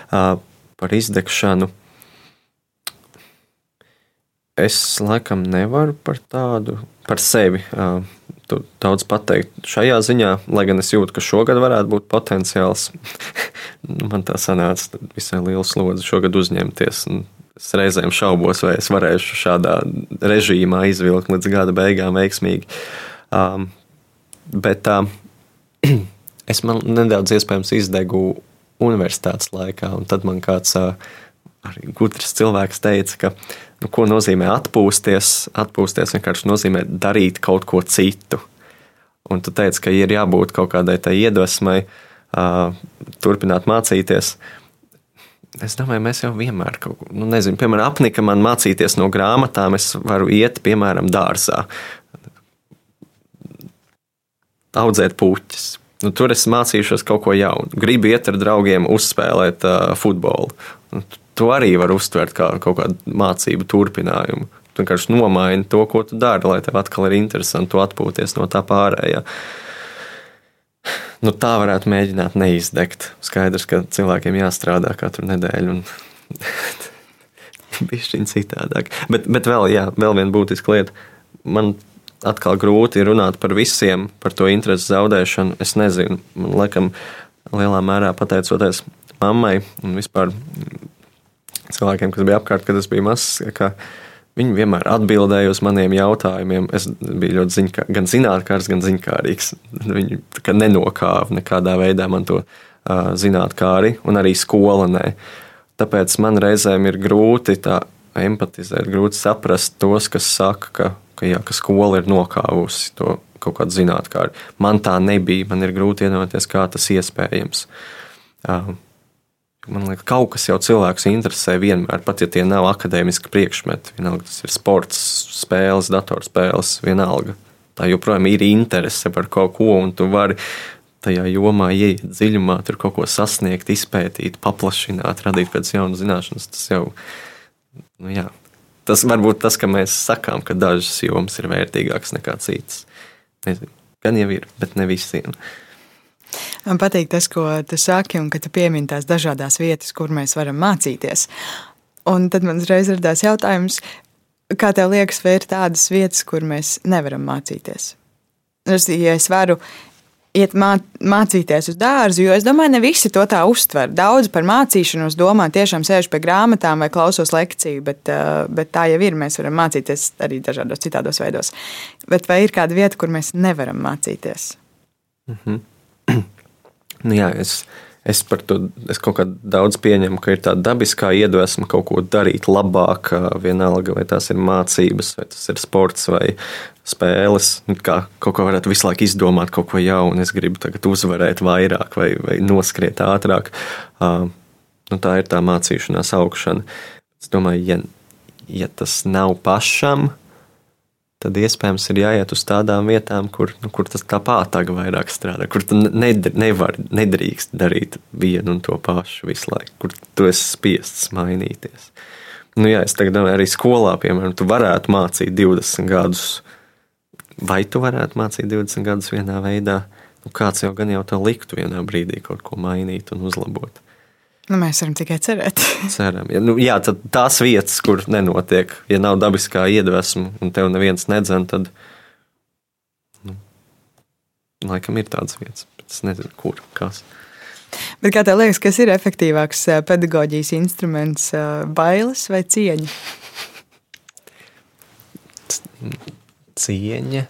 Uh, par izdegšanu Es laikam nevaru par tādu, par sevi daudz pateikt šajā ziņā, lai gan es jūtu, ka šogad varētu būt potenciāls. Nu, man tā sanāca visai liela slodze šogad uzņemties. Es reizēm šaubos, vai es varēšu šādā režīmā izvilkt līdz gada beigām veiksmīgi. Um, bet uh, es man nedaudz iespējams izdegu universitātes laikā, un tad man kāds uh, arī gudrs cilvēks teica, ka nu, ko nozīmē atpūsties. Atpūsties vienkārši nozīmē darīt kaut ko citu. Un tu teici, ka ir jābūt kaut kādai tai iedvesmai, uh, turpināt mācīties. Es domāju, mēs jau vienmēr kaut ko, nu, nezinu, piemēram, apnika man mācīties no grāmatām. Es varu iet, piemēram, dārzā, audzēt puķus. Nu, tur es mācīšos kaut ko jaunu. Gribu iet ar draugiem, uzspēlēt uh, futbolu. Nu, to arī var uztvert kā kaut kādu mācību turpinājumu. Tu vienkārši nomaini to, ko tu dari, lai tev atkal ir interesanti atpūties no tā pārējā. Nu, tā varētu mēģināt neizdegt. Skaidrs, ka cilvēkiem jāstrādā katru nedēļu. Un bišķiņ citādāk. Bet, bet vēl, jā, vēl viena būtiska lieta. Man atkal grūti runāt par visiem, par to interesi zaudēšanu. Es nezinu, man liekas, lielā mērā pateicoties mammai un vispār cilvēkiem, kas bija apkārt, kad es biju mazs. Viņi vienmēr atbildēja uz maniem jautājumiem. Es biju ļoti ziņā, gan zinātnēkārs, gan ziņkārīgs. Viņi nenokāva nekādā veidā man to uh, zinātnēkāri, un arī skola nē. Tāpēc man reizēm ir grūti empatizēt, grūti saprast tos, kas saka, ka, ka, jā, ka skola ir nokāvusi to kaut kādu zinātnēkāri. Man tā nebija. Man ir grūti iedomāties, kā tas iespējams. Uh, Man liekas, kaut kas jau cilvēks interesē vienmēr, pat ja tie nav akadēmiski priekšmeti. Vienalga, tas ir sports, spēles, datorspēles, vienalga. Tā joprojām ir interese par kaut ko, un tu vari tajā jomā ieiet dziļumā, tur kaut ko sasniegt, izpētīt, paplašināt, radīt pēc jaunas zināšanas. Tas jau, nu jā, tas var būt tas, ka mēs sakām, ka dažas jomas ir vērtīgākas nekā citas. Nezinu, gan jau ir, bet ne visiem. Man patīk tas, ko tu saki, un ka tu piemini tās dažādas vietas, kur mēs varam mācīties. Un tad man uzreiz radās jautājums, kā tev liekas, vai ir tādas vietas, kur mēs nevaram mācīties? Es, ja es varu iet mā, mācīties uz dārzu, jo es domāju, ne visi to tā uztver. Daudz par mācīšanos domā, tiešām sēž pie grāmatām vai klausos lekciju, bet, eh, bet tā jau ir. Mēs varam mācīties arī dažādos citādos veidos. Bet vai ir kāda vieta, kur mēs nevaram mācīties? -hmm. Nu, jā, es, es par to es kaut kā daudz pieņemu, ka ir tāda dabiskā iedvesma kaut ko darīt labāk, vienalga, vai tās ir mācības, vai tas ir sports vai spēles. Nu, kā kaut ko varētu visu laiku izdomāt, kaut ko jaunu. Es gribu tagad uzvarēt vairāk vai, vai noskriet ātrāk. Nu, tā ir tā mācīšanās augšana. Es domāju, ja, ja tas nav pašam, tad iespējams ir jāiet uz tādām vietām, kur, nu, kur tas tā pātaga vairāk strādā, kur tu nedr, nevar, nedrīkst darīt vienu un to pašu visu laiku, kur tu esi spiests mainīties. Nu, jā, es tagad domāju, arī skolā, piemēram, tu varētu mācīt 20 gadus, vai tu varētu mācīt 20 gadus vienā veidā, nu, kāds jau gan jau to liktu vienā brīdī kaut ko mainīt un uzlabot. Nu, mēs varam tikai cerēt. Ceram. Ja, nu, jā, tad tās vietas, kur nenotiek, ja nav dabiskā iedvesma un tev neviens nedzēna, tad nu, laikam ir tādas vietas. Es nezinu, kur, kas. Bet kā tev liekas, kas ir efektīvāks pedagoģijas instruments, bailes vai cieņa? Cieņa.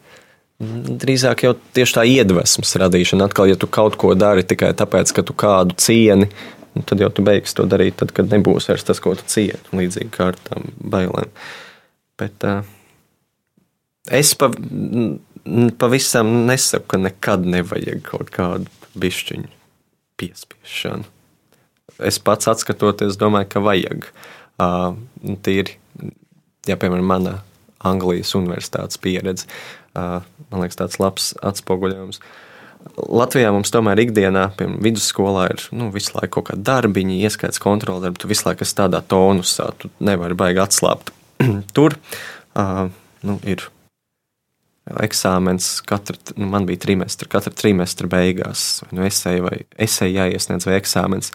Drīzāk jau tieši tā iedvesmas radīšana. Atkal, ja tu kaut ko dari tikai tāpēc, ka tu kādu cieni, nu, tad jau tu beigsi to darīt, tad, kad nebūs vairs tas, ko tu cieti, līdzīgi kā ar tām bailēm. Bet uh, es pa, pavisam nesaku, ka nekad nevajag kaut kādu bišķiņu piespiešanu. Es pats atskatoties, domāju, ka vajag. Uh, tīri, ja piemēram, mana Anglijas universitātes pieredze, uh, man liekas, tāds labs atspoguļojums. Uh, Latvijā mums tomēr ikdienā, piemēram, vidusskolā ir nu, visu laiku kaut kāda darbiņa, ieskaits kontrole, darbi. Tu visu laiku esi tādā tonusā, tu nevari baigi atslābt. Tur uh, nu, ir eksāmens, katra, nu, man bija trimestra, katra trimestra beigās, nu esēja, vai esēja jāiesniedz, vai eksāmens.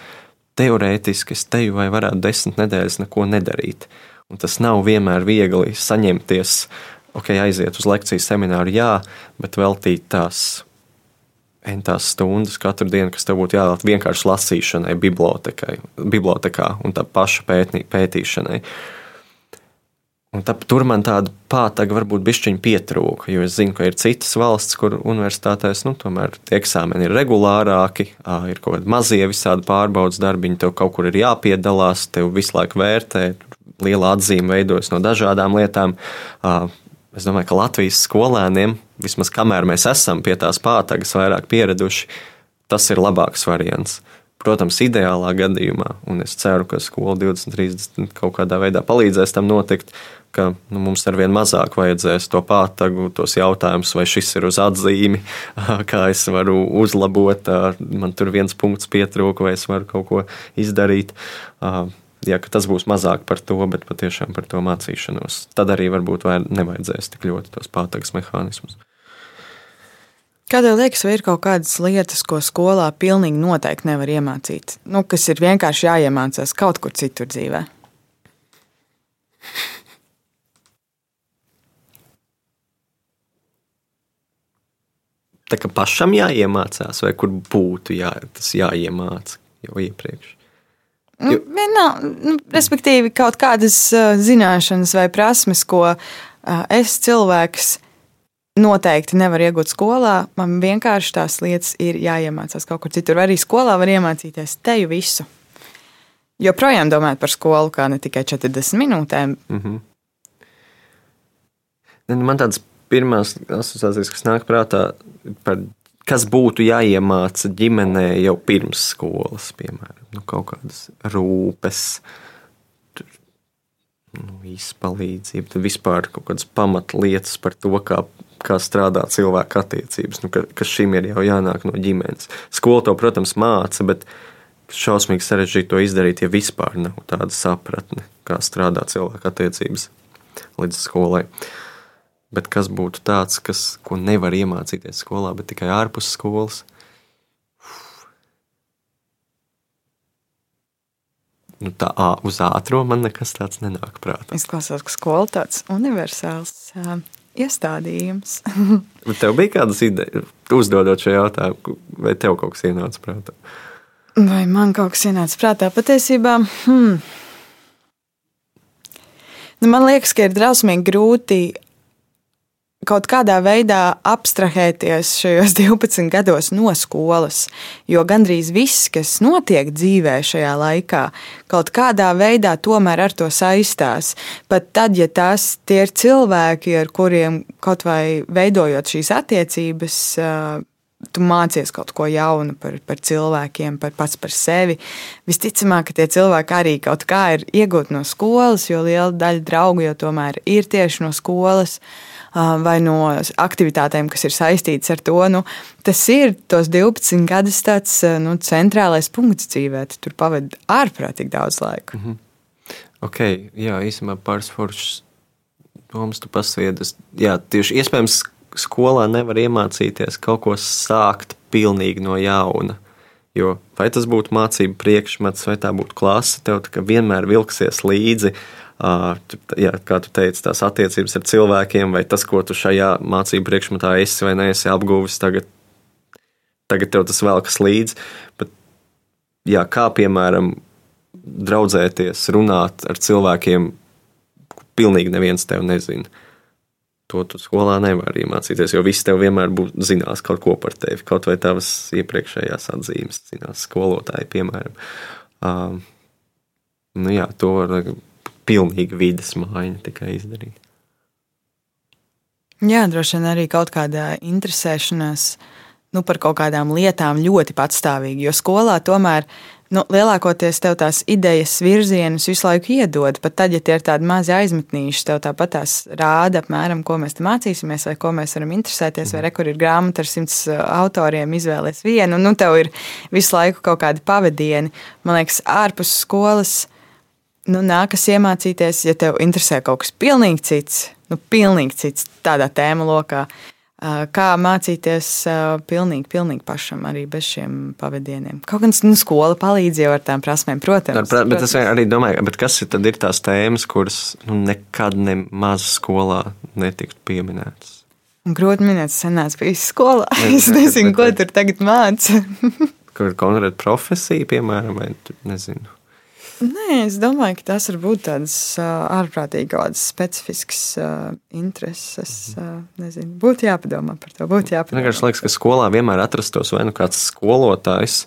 Teorētiski es teju vai varētu desmit nedēļas neko nedarīt. Un tas nav vienmēr viegli saņemties, ok, aiziet uz lekciju semināru, jā, bet veltīt tās entās stundas katru dienu, kas tev būtu jāvēlta vienkārši lasīšanai, bibliotekā un tā paša pētnī, pētīšanai. Un tā, tur man tāda pātaga varbūt bišķiņa pietrūka, jo es zinu, ka ir citas valsts, kur universitātēs, nu, tomēr eksāmeni ir regulārāki, ir kaut kādi mazie visādi pārbaudas darbiņi, tev kaut kur ir jāpiedalās, tev visu laiku vērtē, liela atzīme veidojas no dažādām lietām. Es domāju, ka Latvijas skolēniem, vismaz kamēr mēs esam pie tās pātagas vairāk pieraduši, tas ir labāks variants. Protams, ideālā gadījumā, un es ceru, ka skola 2030 kaut kādā veidā palīdzēs tam notikt, ka nu, mums ar vien mazāk vajadzēs to pātagu, tos jautājumus, vai šis ir uz atzīmi, kā es varu uzlabot, man tur viens punkts pietrūka, vai es varu kaut ko izdarīt ja tas būs mazāk par to, bet patiešām par to mācīšanos, tad arī varbūt nevajadzēs tik ļoti tos pātagas mehānismus. Kādēļ liekas, vai ir kaut kādas lietas, ko skolā pilnīgi noteikti nevar iemācīt, nu, kas ir vienkārši jāiemācās kaut kur citur dzīvē? Tā kā pašam jāiemācās, vai kur būtu jā, tas jāiemācās jau iepriekš. Nu, vienā, nu, respektīvi, kaut kādas zināšanas vai prasmes, ko es cilvēks noteikti nevaru iegūt skolā. Man vienkārši tās lietas ir jāiemācās kaut kur citur. Arī skolā var iemācīties teju visu. Joprojām domājot par skolu, kā ne tikai 40 minūtēm. Mm -hmm. Man tādas pirmās asociācijas, kas nāk prātā, par kas būtu jāiemāca ģimenē jau pirms skolas, piemēram, nu, kaut kādas rūpes, tur, nu, izpalīdzība, tad vispār kaut kādas pamatlietas par to, kā, kā strādā cilvēka attiecības, nu, ka, ka šim ir jau jānāk no ģimenes. Skola to, protams, māca, bet šausmīgi sarežģīti to izdarīt, ja vispār nav tāda sapratne, kā strādā cilvēka attiecības līdz skolai. Bet kas būtu tāds, kas, ko nevar iemācīties skolā, bet tikai ārpus skolas? Nu, tā uz ātrā man nekas tāds nenāk prātā. Izklausās, ka skola tāds universāls uh, iestādījums. bet tev bija kādas idejas, uzdodot šo jautājumu, vai tev kaut kas ienāca prātā? Vai man kaut kas ienāca prātā? Patiesībā, hmm. nu, man liekas, ka ir drausmīgi grūti kaut kādā veidā abstrahēties šajos 12 gados no skolas, jo gandrīz viss, kas notiek dzīvē šajā laikā, kaut kādā veidā tomēr ar to saistās. Pat tad, ja tās ir cilvēki, ar kuriem kaut vai veidojot šīs attiecības, tu mācies kaut ko jaunu par, par cilvēkiem, par pats par sevi. Visticamāk, ka tie cilvēki arī kaut kā ir iegūti no skolas, jo liela daļa draugu jau tomēr ir tieši no skolas. Uh, vai no aktivitātēm, kas ir saistītas ar to. Nu, tas ir tos 12 gadus tāds nu, centrālais punkts dzīvē. Tu tur pavadi ārprātīgi daudz laika. Mm -hmm. Ok, jā, īstenībā pāris foršas domas tu pasviedas. Jā, tieši iespējams, skolā nevar iemācīties kaut ko sākt pilnīgi no jauna. Jo vai tas būtu mācību priekšmets, vai tā būtu klase, tev vienmēr vilksies līdzi jā, kā tu teici, tās attiecības ar cilvēkiem, vai tas, ko tu šajā mācību priekšmetā esi vai neesi apguvis, tagad, tagad tev tas velkas līdzi. Bet, jā, kā piemēram, draudzēties, runāt ar cilvēkiem, pilnīgi neviens tev nezina. To tu skolā nevar iemācīties, jo visi tev vienmēr būs zinās kaut ko par tevi, kaut vai tavas iepriekšējās atzīmes, zinās skolotāji, piemēram. Uh, nu jā, to var pilnīga vidas maiņa tikai izdarīt. Jā, droši vien arī kaut kāda interesēšanās nu, par kaut kādām lietām ļoti patstāvīgi. Jo skolā tomēr nu, lielākoties tev tās idejas virzienus visu laiku iedod. Pat tad, ja tie ir tādi mazi aizmetnīši, tev tāpat tās rāda apmēram, ko mēs mācīsimies, vai ko mēs varam interesēties, vai re, kur ir grāmata ar simts uh, autoriem, izvēlēties vienu. Nu, tev ir visu laiku kaut kādi pavadieni. Man liekas, ārpus skolas nu, nākas iemācīties, ja tev interesē kaut kas pilnīgi cits, nu, pilnīgi cits tādā tēma lokā. Kā mācīties pilnīgi, pilnīgi pašam, arī bez šiem pavadieniem. Kaut gan nu, skola palīdz jau ar tām prasmēm, protams. Bet, protams. bet es arī domāju, kas ir, ir tās tēmas, kuras nu, nekad nemaz skolā netiktu pieminētas. Grūti minēt, es senācu pie skolā. Es nezinu, ko tur tagad māca. Kur ir konkrēta profesija, piemēram, vai nezinu. Nē, es domāju, ka tas var būt tādas ārprātīgi kaut kādas specifiskas uh, intereses. Uh, nezinu, būtu jāpadomā par to. Būtu jāpadomā. Vienkārši liekas, ka skolā vienmēr atrastos vai nu kāds skolotājs,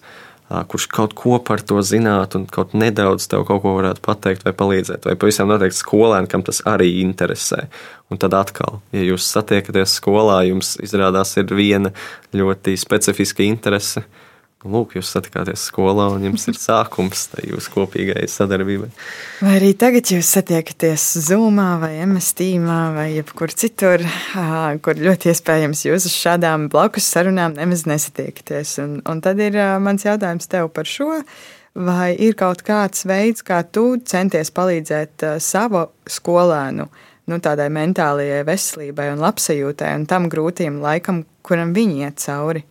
kurš kaut ko par to zinātu un kaut nedaudz tev kaut ko varētu pateikt vai palīdzēt. Vai pavisam noteikti skolēni, kam tas arī interesē. Un tad atkal, ja jūs satiekaties skolā, jums izrādās ir viena ļoti specifiska interese Lūk, jūs satikāties skolā un jums ir sākums jūsu kopīgai sadarbībai. Vai arī tagad jūs satiekaties Zoomā vai MSTīmā vai jebkur citur, kur ļoti iespējams jūs uz šādām blakus sarunām nemaz nesatiekaties. Un, un tad ir mans jautājums tev par šo. Vai ir kaut kāds veids, kā tu centies palīdzēt savu skolēnu nu, tādai mentālajai veselībai un labsajūtai un tam grūtiem laikam, kuram viņi iet cauri?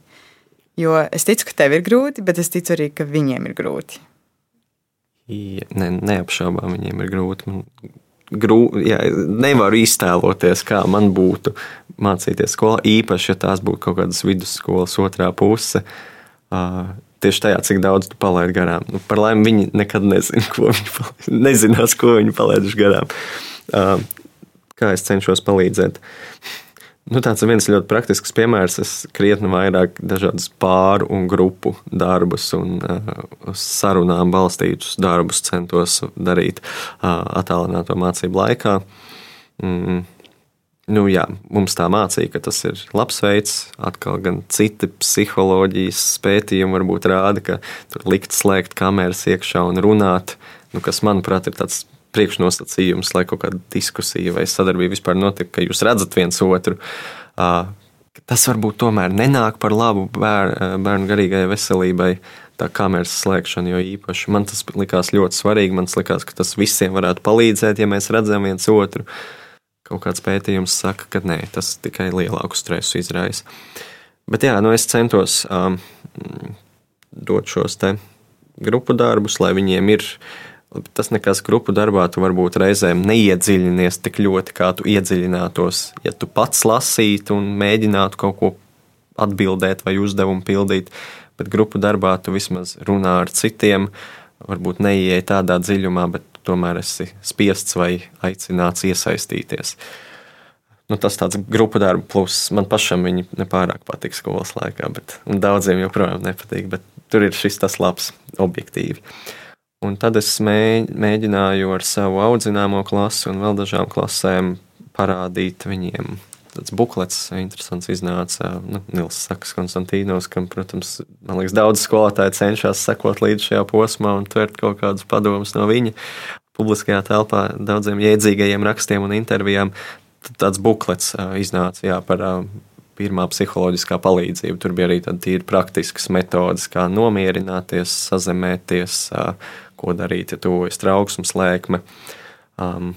Jo es ticu, ka tev ir grūti, bet es ticu arī, ka viņiem ir grūti. Ja, ne, neapšaubām, viņiem ir grūti. Man grūti, jā, nevaru iztēloties, kā man būtu mācīties skolā, īpaši, ja tās būtu kaut kādas vidusskolas otrā puse. Uh, tieši tajā, cik daudz tu palaidi garām. Nu, par laimi, viņi nekad nezina, ko viņi palaid, nezinās, ko viņi palaiduši garām. Uh, kā es cenšos palīdzēt? Nu, tāds ir viens ļoti praktisks piemērs. Es krietni vairāk dažādus pāru un grupu darbus un uh, sarunām balstītus darbus centos darīt uh, attālināto mācību laikā. Mm. Nu, jā, mums tā mācīja, ka tas ir labs veids. Atkal gan citi psiholoģijas pētījumi varbūt rāda, ka tur likt slēgt kameras iekšā un runāt, nu, kas, manuprāt, ir tāds priekšnosacījums, lai kaut kāda diskusija vai sadarbība vispār notiek, ka jūs redzat viens otru. Tas varbūt tomēr nenāk par labu bēr, bērnu garīgajai veselībai. Tā kameras slēgšana jau īpaši. Man tas likās ļoti svarīgi. Man liekas, ka tas visiem varētu palīdzēt, ja mēs redzam viens otru. Kaut kāds pētījums saka, ka nē, tas tikai lielāku stresu izraisa. Bet jā, nu es centos um, dot šos te grupu darbus, lai viņiem ir Tas nekas grupu darbā, tu varbūt reizēm neiedziļinies tik ļoti, kā tu iedziļinātos, ja tu pats lasītu un mēģinātu kaut ko atbildēt vai uzdevumu pildīt. Bet grupu darbā tu vismaz runā ar citiem, varbūt neieej tādā dziļumā, bet tomēr esi spiests vai aicināts iesaistīties. Nu, tas tāds grupu darba pluss. Man pašam viņi nepārāk patīk skolas laikā, bet daudziem joprojām nepatīk. Tur ir šis tas labs, objektīvi. Uh, Un tad es mēģināju ar savu audzināmo klasi un vēl dažām klasēm parādīt viņiem. Tas buklets interesants iznāca. Nu, Nils Saks, Konstantīnos, kam, protams, man liekas, daudz skolotāji cenšas sekot līdz šajā posmā un tvert kaut kādus padomus no viņa. Publiskajā telpā daudziem jēdzīgajiem rakstiem un intervijām tāds buklets iznāca jā, par pirmā psiholoģiskā palīdzība. Tur bija arī tādas praktiskas metodes, kā nomierināties, sazemēties, ko darīt, ja tuvojas trauksmes lēkme. Um,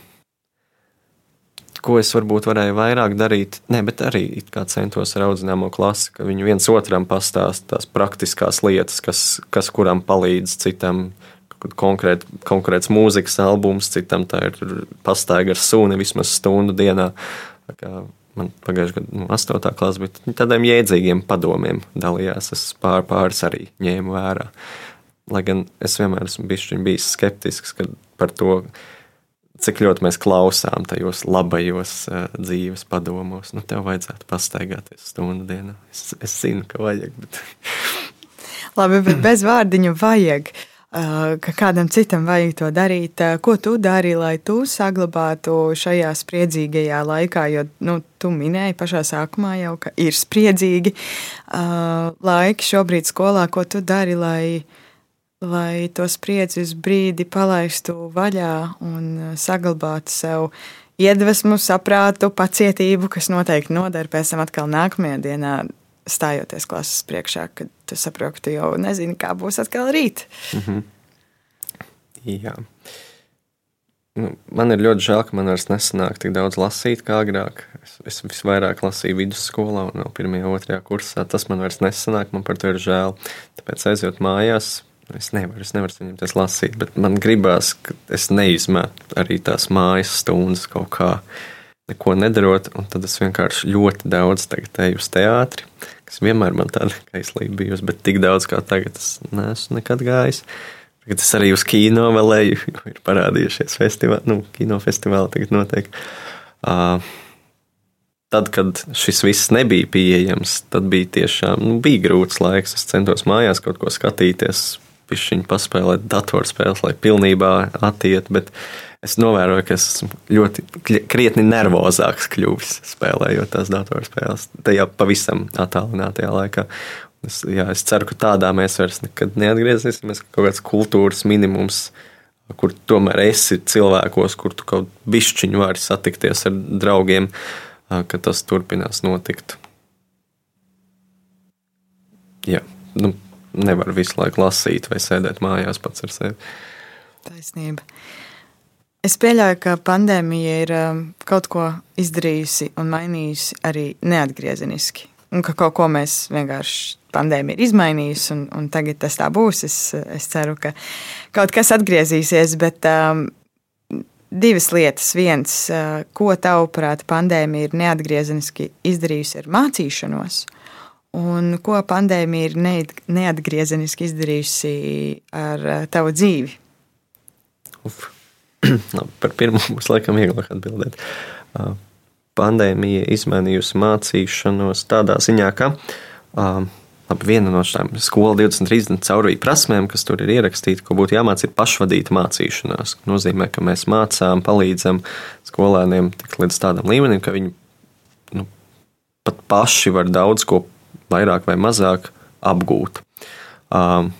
ko es varbūt varēju vairāk darīt, ne, bet arī centos ar audzināmo klasi, ka viņi viens otram pastāsta tās praktiskās lietas, kas, kas kuram palīdz citam. Konkrēt, konkrēts mūzikas albums, citam tā ir pastaiga ar suni vismaz stundu dienā. Man pagājušajā gadā, nu, 8. klasē, bet tādiem jēdzīgiem padomiem dalījās. Es pār, pāris arī ņēmu vērā. Lai gan es vienmēr esmu bijis skeptisks par to, cik ļoti mēs klausām tajos labajos uh, dzīves padomos. Nu, tev vajadzētu pastaigāties stundu dienā. Es, es zinu, ka vajag. Bet... Labi, bet bez vārdiņa vajag. Uh, ka kādam citam vajag to darīt. Uh, ko tu dari, lai tu saglabātu šajā spriedzīgajā laikā? Jo nu, tu minēji pašā sākumā jau, ka ir spriedzīgi uh, laiki šobrīd skolā. Ko tu dari, lai lai to spriedzi uz brīdi palaistu vaļā un saglabātu sev iedvesmu, saprātu, pacietību, kas noteikti noder pēc tam atkal nākamajā dienā, stājoties klases priekšā, kad tu saproti, ka tu jau nezini, kā būs atkal rīt. Mm -hmm. Jā. Nu, man ir ļoti žēl, ka man vairs nesanāk tik daudz lasīt kā agrāk. Es, es visvairāk lasīju vidusskolā un no pirmajā, otrajā kursā. Tas man vairs nesanāk, man par to ir žēl. Tāpēc aizjūt mājās, Es nevaru, es nevaru saņemties lasīt, bet man gribās, ka es neizmetu arī tās mājas stundas kaut kā neko nedarot, tad es vienkārši ļoti daudz eju uz teātri, kas vienmēr man tāda kaislība bijusi, bet tik daudz kā tagad es neesmu nekad gājis. Tagad es arī uz kino vēl eju, jo ir parādījušies festivāli, nu, kinofestivāli tagad notiek. Uh, tad, kad šis viss nebija pieejams, tad bija tiešām nu, bija grūts laiks. Es centos mājās kaut ko skatīties, pišķiņu paspēlēt datorspēles, lai pilnībā attiet, bet es novēroju, ka esmu ļoti krietni nervozāks kļuvis spēlējot tās datorspēles tajā pavisam attālinātajā laikā. Es, jā, es ceru, ka tādā mēs vairs nekad neatgriezīsimies, ka kaut kāds kultūras minimums, kur tomēr esi cilvēkos, kur tu kaut bišķiņu vari satikties ar draugiem, ka tas turpinās notikt. Jā, nu, nevar visu laiku lasīt vai sēdēt mājās pats ar sevi. Taisnība. Es pieļauju, ka pandēmija ir um, kaut ko izdarījusi un mainījusi arī neatgriezeniski. Un ka kaut ko mēs vienkārši pandēmija ir izmainījusi, un, un tagad tas tā būs. Es, es ceru, ka kaut kas atgriezīsies, bet um, divas lietas. Viens, ko tavuprāt, pandēmija ir neatgriezeniski izdarījusi ar mācīšanos, un ko pandēmija ir neatgriezeniski izdarījusi ar tavu dzīvi? Uf. Par pirmo būs laikam vieglāk atbildēt. Pandēmija izmainījusi mācīšanos tādā ziņā, ka Labi, viena no šīm skolu 2030 caurvīju prasmēm, kas tur ir ierakstīta, ko būtu jāmācās, ir pašvadīta mācīšanās. Tas nozīmē, ka mēs mācām, palīdzam skolēniem līdz tādam līmenim, ka viņi nu, pat paši var daudz ko vairāk vai mazāk apgūt. Um,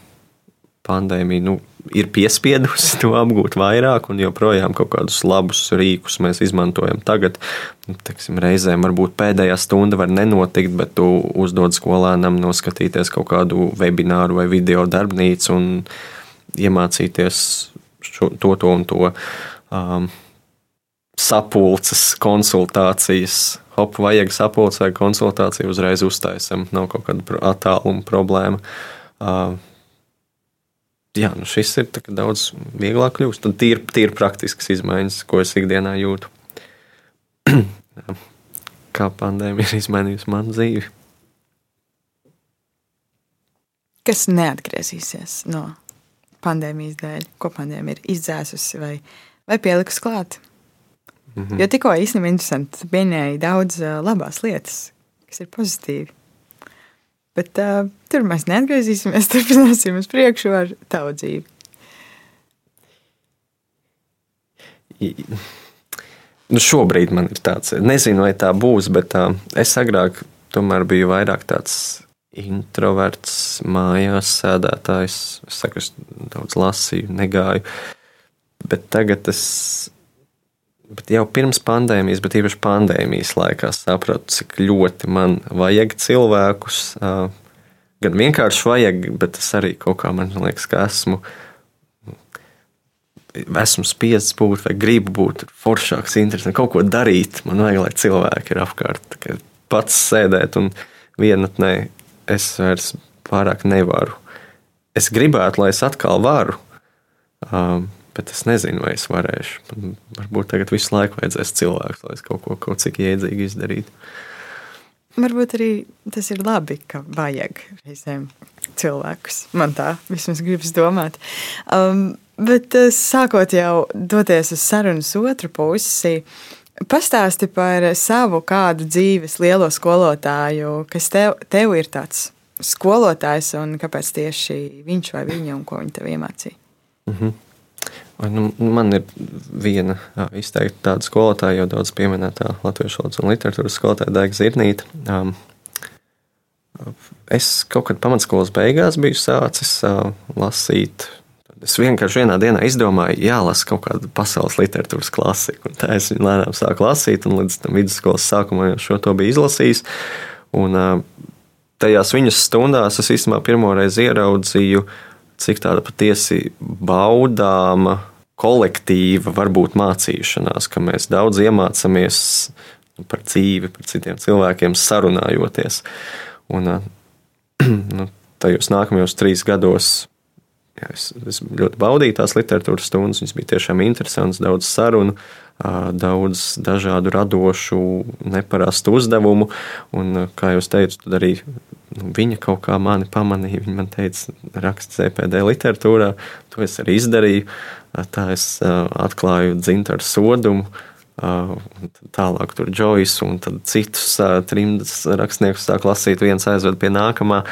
pandēmija nu, ir piespiedusi to apgūt vairāk, un joprojām kaut kādus labus rīkus mēs izmantojam tagad. Nu, teksim, reizēm varbūt pēdējā stunda var nenotikt, bet tu uzdod skolēnam noskatīties kaut kādu webināru vai video darbnīcu un iemācīties šo, to, to un to. Um, sapulces, konsultācijas. Hop, vajag sapulces vai konsultāciju, uzreiz uztaisam. Nav kaut kāda attāluma problēma. Uh, jā, nu šis ir daudz vieglāk kļūst. Tad tīri, tīri praktisks izmaiņas, ko es ikdienā jūtu. Kā pandēmija ir izmainījusi manu dzīvi. Kas neatgriezīsies no pandēmijas dēļ? Ko pandēmija ir izdzēsusi vai, vai pielikusi klāt? -hmm. Jo tikko īstenībā interesanti minēja daudz labās lietas, kas ir pozitīvi. Bet uh, tur mēs neatgriezīsimies, turpināsim uz priekšu ar tavu dzīvi. Nu šobrīd man ir tāds, nezinu, vai tā būs, bet uh, es agrāk tomēr biju vairāk tāds introverts, mājās sēdētājs. Es saku, es daudz lasīju, negāju. Bet tagad es Bet jau pirms pandēmijas, bet īpaši pandēmijas laikā sapratu, cik ļoti man vajag cilvēkus. Gan vienkārši vajag, bet es arī kaut kā man liekas, ka esmu. Esmu spiests būt, vai gribu būt foršāks, interesants, kaut ko darīt. Man vajag, lai cilvēki ir apkārt. Pats sēdēt un vienatnē es vairs pārāk nevaru. Es gribētu, lai es atkal varu. Um, Bet es nezinu, vai es varēšu. Man varbūt tagad visu laiku vajadzēs cilvēks, lai es kaut ko kaut cik iedzīgi izdarītu. Varbūt arī tas ir labi, ka vajag reizēm cilvēkus. Man tā vismaz gribas domāt. Um, bet uh, sākot jau doties uz sarunas otru pusi, pastāsti par savu kādu dzīves lielo skolotāju, kas tev, tev ir tāds skolotājs un kāpēc tieši viņš vai viņa un ko viņa tev iemācīja. Mm -hmm. Nu, man ir viena izteikta tāda skolotāja, jau daudz pieminētā latviešu valodas un literatūras skolotāja Daiga Zirnīta. Um, es kaut kad pamatskolas beigās biju sācis uh, lasīt. Es vienkārši vienā dienā izdomāju, jālasa kaut kāda pasaules literatūras klasika. Un tā es viņu lēnām sāku lasīt, un līdz vidusskolas sākumam jau šo to biju izlasījis. Un, uh, tajās viņas stundās es īstenībā pirmo reizi ieraudzīju, cik tāda patiesi baudāma kolektīva, varbūt mācīšanās, ka mēs daudz iemācāmies par dzīvi, par citiem cilvēkiem, sarunājoties. Un, nu, tajos nākamajos trīs gados jā, es, es ļoti baudīju tās literatūras stundas. Viņas bija tiešām interesantas, daudz sarunu, daudz dažādu radošu, neparastu uzdevumu. Un, kā jau teicu, tad arī nu, viņa kaut kā mani pamanīja. Viņa man teica, raksta CPD literatūrā, to es arī izdarīju. Tā es atklāju dzintaru sodumu. Tālāk tur Džoisu un citus trimdas rakstniekus sāk lasīt, viens aizved pie nākamā.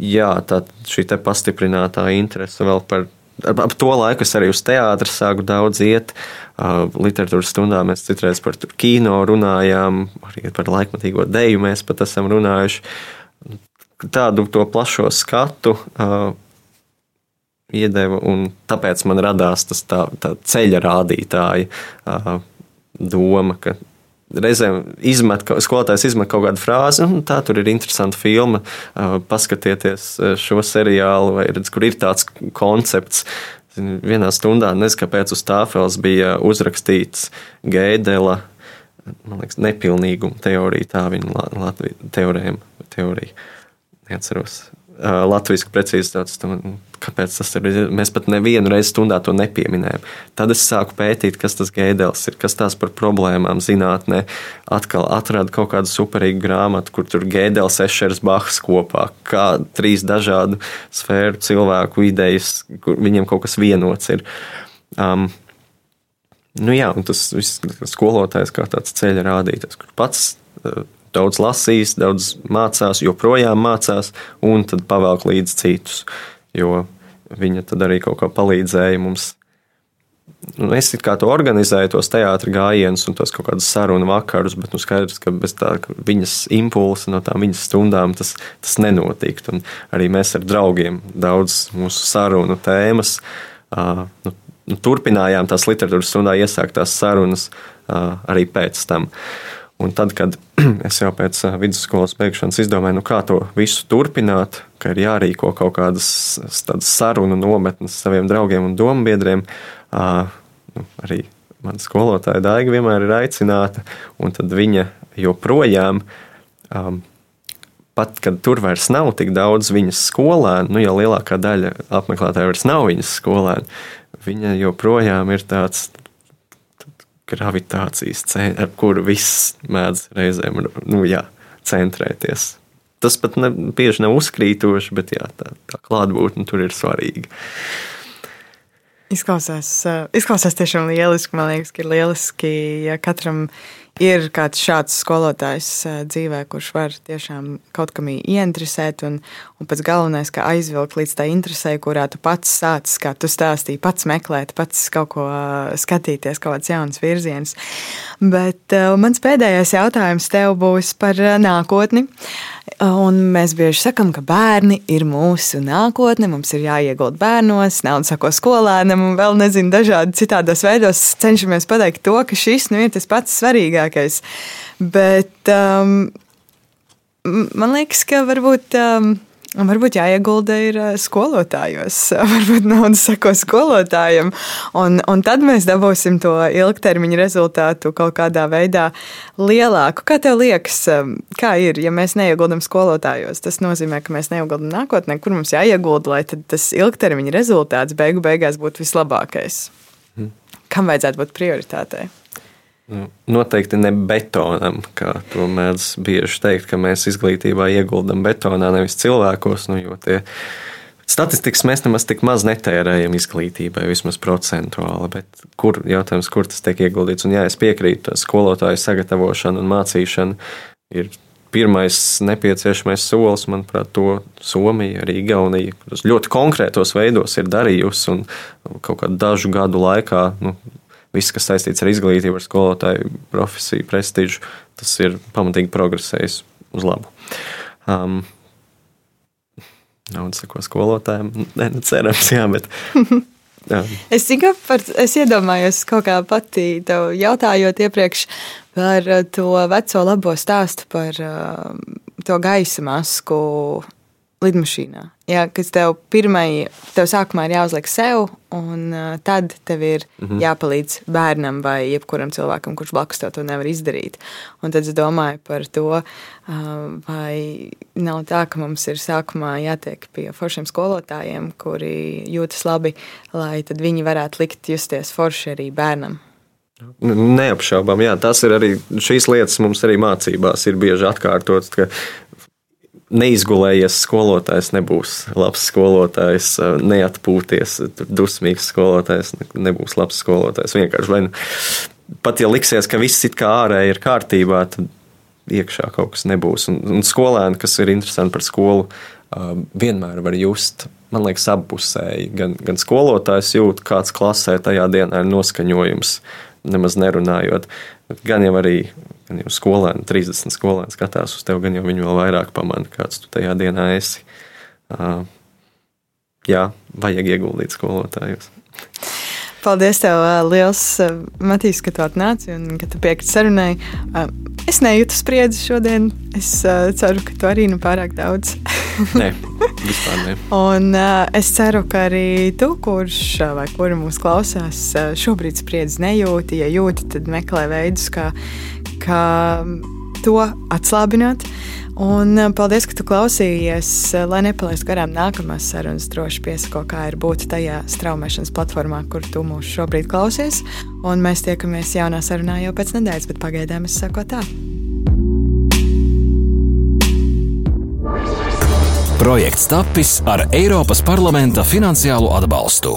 Jā, tā šī pastiprinātā interese vēl par ap to laiku es arī uz teātru sāku daudz iet. Literatūras stundā mēs citreiz par kino runājām, arī par laikmatīgo deju mēs pat esam runājuši. Tādu to plašo skatu iedeva, un tāpēc man radās tas tā, tā ceļa rādītāja doma, ka reizēm izmet, skolotājs izmet kaut kādu frāzi, un tā tur ir interesanta filma. Paskatieties šo seriālu, vai redz, kur ir tāds koncepts. Vienā stundā, nezinu, kāpēc uz tāfeles bija uzrakstīts Gēdela liekas, nepilnīguma teorija, tā viņa Latvijas teorēma, teorija. Neatceros. Latvijas precīzi tāds kāpēc tas ir. Mēs pat nevienu reizi stundā to nepieminējam. Tad es sāku pētīt, kas tas gēdels ir, kas tās par problēmām zinātnē. Atkal atradu kaut kādu superīgu grāmatu, kur tur gēdels, ešers, bahs kopā, kā trīs dažādu sfēru cilvēku idejas, kur viņiem kaut kas vienots ir. Um, nu jā, tas viss skolotājs kā tāds ceļa rādītājs, kur pats uh, daudz lasīs, daudz mācās, joprojām mācās, un tad pavelk līdzi citus. Jo viņa tad arī kaut kā palīdzēja mums. Nu, es kā to organizēju, tos teātris gājienus un tos kaut kādus sarunu vakarus, bet nu, skaidrs, ka bez tā ka viņas impulsa, no tām viņas stundām tas, tas nenotiktu. Un arī mēs ar draugiem daudz mūsu sarunu tēmas uh, nu, turpinājām tās literatūras stundā iesāktās sarunas uh, arī pēc tam. Uh, Un tad, kad es jau pēc vidusskolas beigšanas izdomāju, nu, kā to visu turpināt, ka ir jārīko kaut kādas sarunu nometnes saviem draugiem un dombiedriem, nu, arī mana skolotāja Daiga vienmēr ir aicināta, un viņa joprojām. Um, pat kad tur vairs nav tik daudz viņas skolēnu, nu jau lielākā daļa apmeklētāju vairs nav viņas skolēni, viņa joprojām ir tāds gravitācijas centra, ar kuru viss mēdz reizēm nu, jā, centrēties. Tas pat ne, bieži nav uzkrītoši, bet jā, tā, tā klātbūtne tur ir svarīga. Izklausās, eh, izklausās tiešām lieliski. Man liekas, ka ir lieliski, ja katram ir kāds šāds skolotājs eh, dzīvē, kurš var tiešām kaut kam ieinteresēt, un, un pats galvenais, ka aizvilkt līdz tā interesē, kurā tu pats sācis, kā tu stāstīji, pats meklēt, pats kaut ko eh, skatīties, kaut kāds jauns virziens. Bet uh, mans pēdējais jautājums tev būs par nākotni. Un mēs bieži sakām, ka bērni ir mūsu nākotne, mums ir jāiegūt bērnos, naudu sako skolēnam, un vēl nezinu, dažādi citādos veidos cenšamies pateikt to, ka šis nu, ir tas pats svarīgākais. Bet um, man liekas, ka varbūt. Um, Un varbūt jāiegulda ir skolotājos, varbūt nauda sako skolotājiem, un, un tad mēs dabūsim to ilgtermiņa rezultātu kaut kādā veidā lielāku. Kā tev liekas, kā ir, ja mēs neieguldam skolotājos? Tas nozīmē, ka mēs neieguldam nākotnē, kur mums jāiegulda, lai tas ilgtermiņa rezultāts beigu beigās būtu vislabākais. Hmm. Kam vajadzētu būt prioritātei? Noteikti ne betonam, kā to mēdz bieži teikt, ka mēs izglītībā ieguldam betonā, nevis cilvēkos. Nu, statistikas mēs nemaz tik maz netērējam izglītībai, vismaz procentuāli. Kur, jautājums, kur tas tiek ieguldīts? Un jā, es piekrītu, skolotāju sagatavošana un mācīšana ir pirmais nepieciešamais solis, manuprāt, to Somija, arī Igaunija, kas ļoti konkrētos veidos ir darījusi un kaut kādu dažu gadu laikā. Nu, viss, kas saistīts ar izglītību, ar skolotāju profesiju, prestižu, tas ir pamatīgi progresējis uz labu. Um, Naudas ko skolotājiem, ne, nu, cerams, jā, bet. Jā. Es tikai par, es iedomājos kaut kā pati tev jautājot iepriekš par to veco labo stāstu par uh, to gaisa masku lidmašīnā. Jā, kas tev pirmai, tev sākumā ir jāuzliek sev, un uh, tad tev ir mm -hmm. jāpalīdz bērnam vai jebkuram cilvēkam, kurš blakus tev to nevar izdarīt. Un tad es domāju par to, uh, vai nav tā, ka mums ir sākumā jātiek pie foršiem skolotājiem, kuri jūtas labi, lai tad viņi varētu likt justies forši arī bērnam. Neapšaubām, jā, tas ir arī šīs lietas mums arī mācībās ir bieži atkārtotas, ka neizgulējies skolotājs nebūs labs skolotājs, neatpūties, dusmīgs skolotājs nebūs labs skolotājs. Vienkārši vai nu pat ja liksies, ka viss it kā ārēji ir kārtībā, tad iekšā kaut kas nebūs. Un, un skolēni, kas ir interesanti par skolu, vienmēr var just. Man liekas, abpusēji. Gan, gan skolotājs jūt, kāds klasē tajā dienā ir noskaņojums, nemaz nerunājot. Gan jau arī gan jau skolēni, 30 skolēni skatās uz tevi, gan jau viņi vēl vairāk pamana, kāds tu tajā dienā esi. Uh, jā, vajag ieguldīt skolotājos. Paldies, tev liels, Matīs, ka tu atnāci un ka tu piekriti sarunai. Es nejūtu spriedzi šodien. Es ceru, ka tu arī nu pārāk daudz. Nē, vispār ne. un es ceru, ka arī tu, kurš vai kura mūs klausās, šobrīd spriedzi nejūti. Ja jūti, tad meklē veidus, kā, kā to atslābināt. Un paldies, ka tu klausījies. Lai nepalaistu garām nākamās sarunas, droši piesako, kā ir būt tajā straumēšanas platformā, kur tu mūs šobrīd klausies. Un mēs tiekamies jaunā sarunā jau pēc nedēļas, bet pagaidām es saku tā. Projekts tapis ar Eiropas parlamenta finansiālo atbalstu.